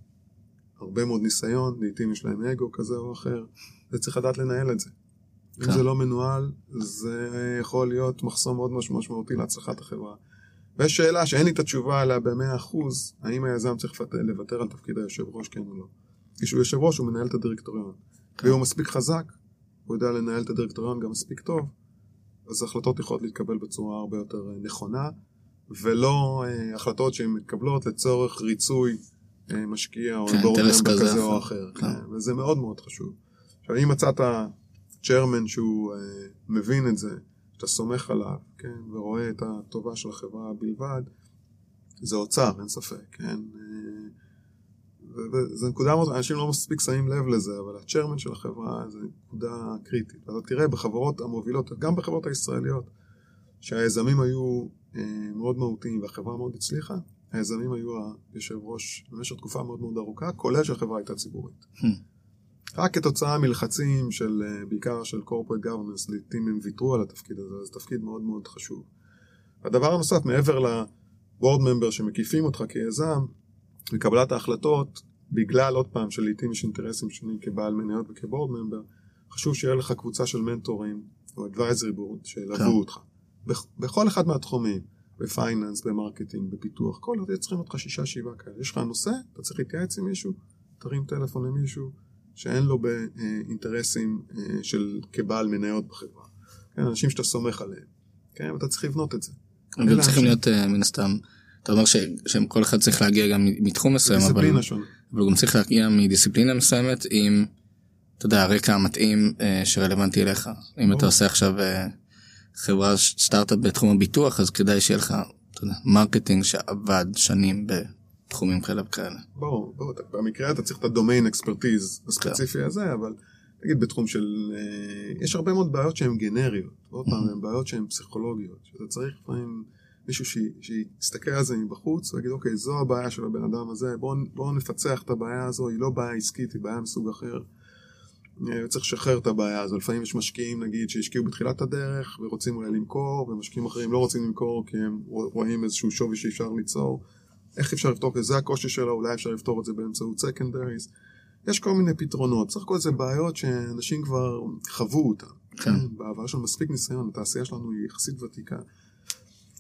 הרבה מאוד ניסיון, לעיתים יש להם אגו כזה או אחר, וצריך לדעת לנהל את זה. אם כן. זה לא מנוהל, זה יכול להיות מחסום מאוד משמעותי להצלחת החברה. ויש שאלה שאין לי את התשובה עליה במאה אחוז, האם היזם צריך לוותר על תפקיד היושב ראש, כן או לא. כשהוא יושב ראש הוא מנהל את הדירקטוריון. כן. ואם הוא מספיק חזק, הוא יודע לנהל את הדירקטוריון גם מספיק טוב, אז החלטות יכולות להתקבל בצורה הרבה יותר נכונה, ולא אה, החלטות שהן מתקבלות לצורך ריצוי אה, משקיע או כן, בורד כזה או אחר. כן. כן. וזה מאוד מאוד חשוב. עכשיו, אם מצאת צ'רמן שהוא אה, מבין את זה, שאתה סומך עליו, כן, ורואה את הטובה של החברה בלבד, זה אוצר, אין ספק, כן. וזו נקודה מאוד, אנשים לא מספיק שמים לב לזה, אבל הצ'רמן של החברה זה נקודה קריטית. אז תראה בחברות המובילות, גם בחברות הישראליות, שהיזמים היו אה, מאוד מהותיים והחברה מאוד הצליחה, היזמים היו היושב ראש במשך תקופה מאוד מאוד ארוכה, כולל שהחברה הייתה ציבורית. Hmm. רק כתוצאה מלחצים של, אה, בעיקר של corporate governance, לעיתים הם ויתרו על התפקיד הזה, זה תפקיד מאוד מאוד חשוב. הדבר הנוסף, מעבר ל-board member שמקיפים אותך כיזם, בקבלת ההחלטות, בגלל עוד פעם שלעיתים יש אינטרסים שונים כבעל מניות וכבורד ממבר, חשוב שיהיה לך קבוצה של מנטורים או advisory board שילוו כן. אותך. בכל אחד מהתחומים, ב finance, ב marketing, בפיתוח, כל עוד צריכים אותך שישה שבעה כאלה. יש לך נושא, אתה צריך להתייעץ עם מישהו, תרים טלפון למישהו שאין לו באינטרסים אה, של כבעל מניות בחברה. כן, אנשים שאתה סומך עליהם. כן, ואתה צריך לבנות את זה. הם צריכים להיות אה, מן הסתם, אתה אומר שהם כל אחד צריך להגיע גם מתחום מסוים, אבל, אבל הוא גם צריך להגיע מדיסציפלינה מסוימת עם, אתה יודע, הרקע המתאים אה, שרלוונטי אליך. אם אתה עושה עכשיו חברה סטארט-אפ בתחום הביטוח, אז כדאי שיהיה לך, אתה יודע, marketing שעבד שנים בתחומים כאלה וכאלה. ברור, ברור, במקרה אתה צריך את ה domain expertise הספציפי כן. הזה, אבל נגיד בתחום של, אה, יש הרבה מאוד בעיות שהן גנריות, עוד פעם, הן בעיות שהן פסיכולוגיות, שאתה צריך לפעמים מישהו שיסתכל על זה מבחוץ ויגיד, אוקיי, זו הבעיה של הבן אדם הזה, בואו בוא נפצח את הבעיה הזו, היא לא בעיה עסקית, היא בעיה מסוג אחר. אה, צריך לשחרר את הבעיה הזו. לפעמים יש משקיעים, נגיד, שהשקיעו בתחילת הדרך ורוצים אולי למכור, ומשקיעים אחרים לא רוצים למכור כי הם רואים איזשהו שווי שאפשר ליצור. איך אפשר לפתור את זה? הקושי שלו, אולי אפשר לפתור את זה באמצעות סקנדריז. יש כל מיני פתרונות. סך הכל זה בעיות שאנשים כבר חוו אותן. כן. בעבר יש לנו מספיק ניסיון, התעשייה שלנו היא יחסית ותיקה.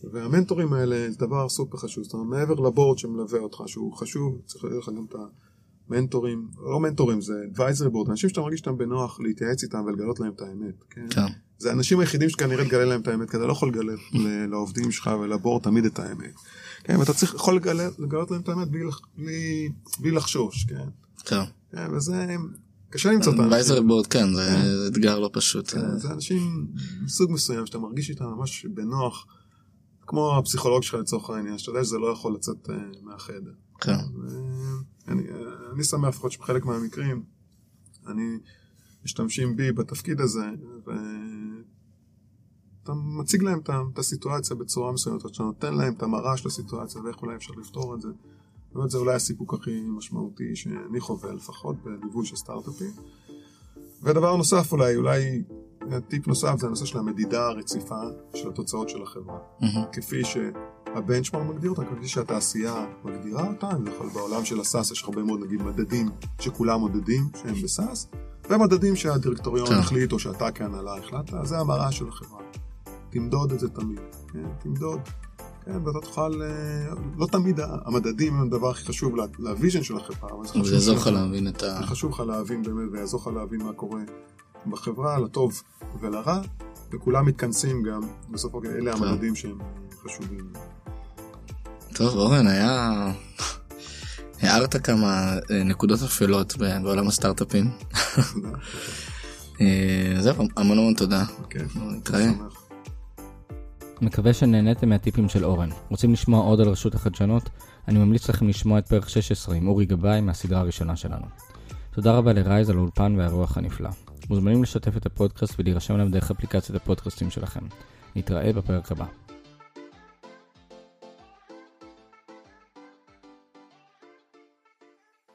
והמנטורים האלה זה דבר סופר חשוב. זאת אומרת, מעבר לבורד שמלווה אותך, שהוא חשוב, צריך להיות לך גם את ה... מנטורים, לא מנטורים, זה advisory board, אנשים שאתה מרגיש שאתה בנוח להתייעץ איתם ולגלות להם את האמת. כן? כן. זה האנשים היחידים שכנראה תגלה להם את האמת, כי אתה לא יכול לגלות לעובדים שלך ולבור תמיד את האמת. כן, ואתה צריך, יכול לגלות, לגלות להם את האמת בלי, בלי, בלי לחשוש, כן. כן. כן, וזה, קשה למצוא את האנשים. advisory board, כן, זה כן. אתגר לא פשוט. כן, זה אנשים מסוג מסוים שאתה מרגיש איתם ממש בנוח, כמו הפסיכולוג שלך לצורך העניין, שאתה יודע שזה לא יכול לצאת uh, מהחדר. כן. אני, אני שמח לפחות שבחלק מהמקרים אני משתמשים בי בתפקיד הזה ואתה מציג להם את הסיטואציה בצורה מסוימת, אתה נותן להם את המראה של הסיטואציה ואיך אולי אפשר לפתור את זה. באמת זה אולי הסיפוק הכי משמעותי שאני חווה לפחות בליווי של סטארט-אפים. ודבר נוסף אולי, אולי טיפ נוסף זה הנושא של המדידה הרציפה של התוצאות של החברה. Mm-hmm. כפי שה benchmark מגדיר אותה, כפי שהתעשייה מגדירה אותה, אני יכול בעולם של ה SaaS יש הרבה מאוד נגיד מדדים שכולם מודדים שהם ב SaaS, ומדדים שהדירקטוריון כן. החליט או שאתה כהנהלה החלטת, זה המראה של החברה. תמדוד את זה תמיד, כן? תמדוד. כן, ואתה תוכל, אה, לא תמיד המדדים הם הדבר הכי חשוב ל vision של החברה, אבל זה חשוב. זה יעזור לך להבין את ה... זה חשוב לך להבין באמת, ויעזור לך להבין מה קורה בחברה, לטוב ולרע, וכולם מתכנסים גם, בסופו של דבר, אלה המדדים שהם חשובים. טוב, אורן, היה... הערת כמה אה, נקודות אפלות בעולם הסטארט-אפים. אה, זהו, המון המון תודה. נתראה. מקווה שנהניתם מהטיפים של אורן. רוצים לשמוע עוד על רשות החדשנות? אני ממליץ לכם לשמוע את פרק 16 עם אורי גבאי מהסדרה הראשונה שלנו. תודה רבה לרייז על האולפן והרוח הנפלא. מוזמנים לשתף את הפודקאסט ולהירשם אליו דרך אפליקציית הפודקאסטים שלכם. נתראה בפרק הבא.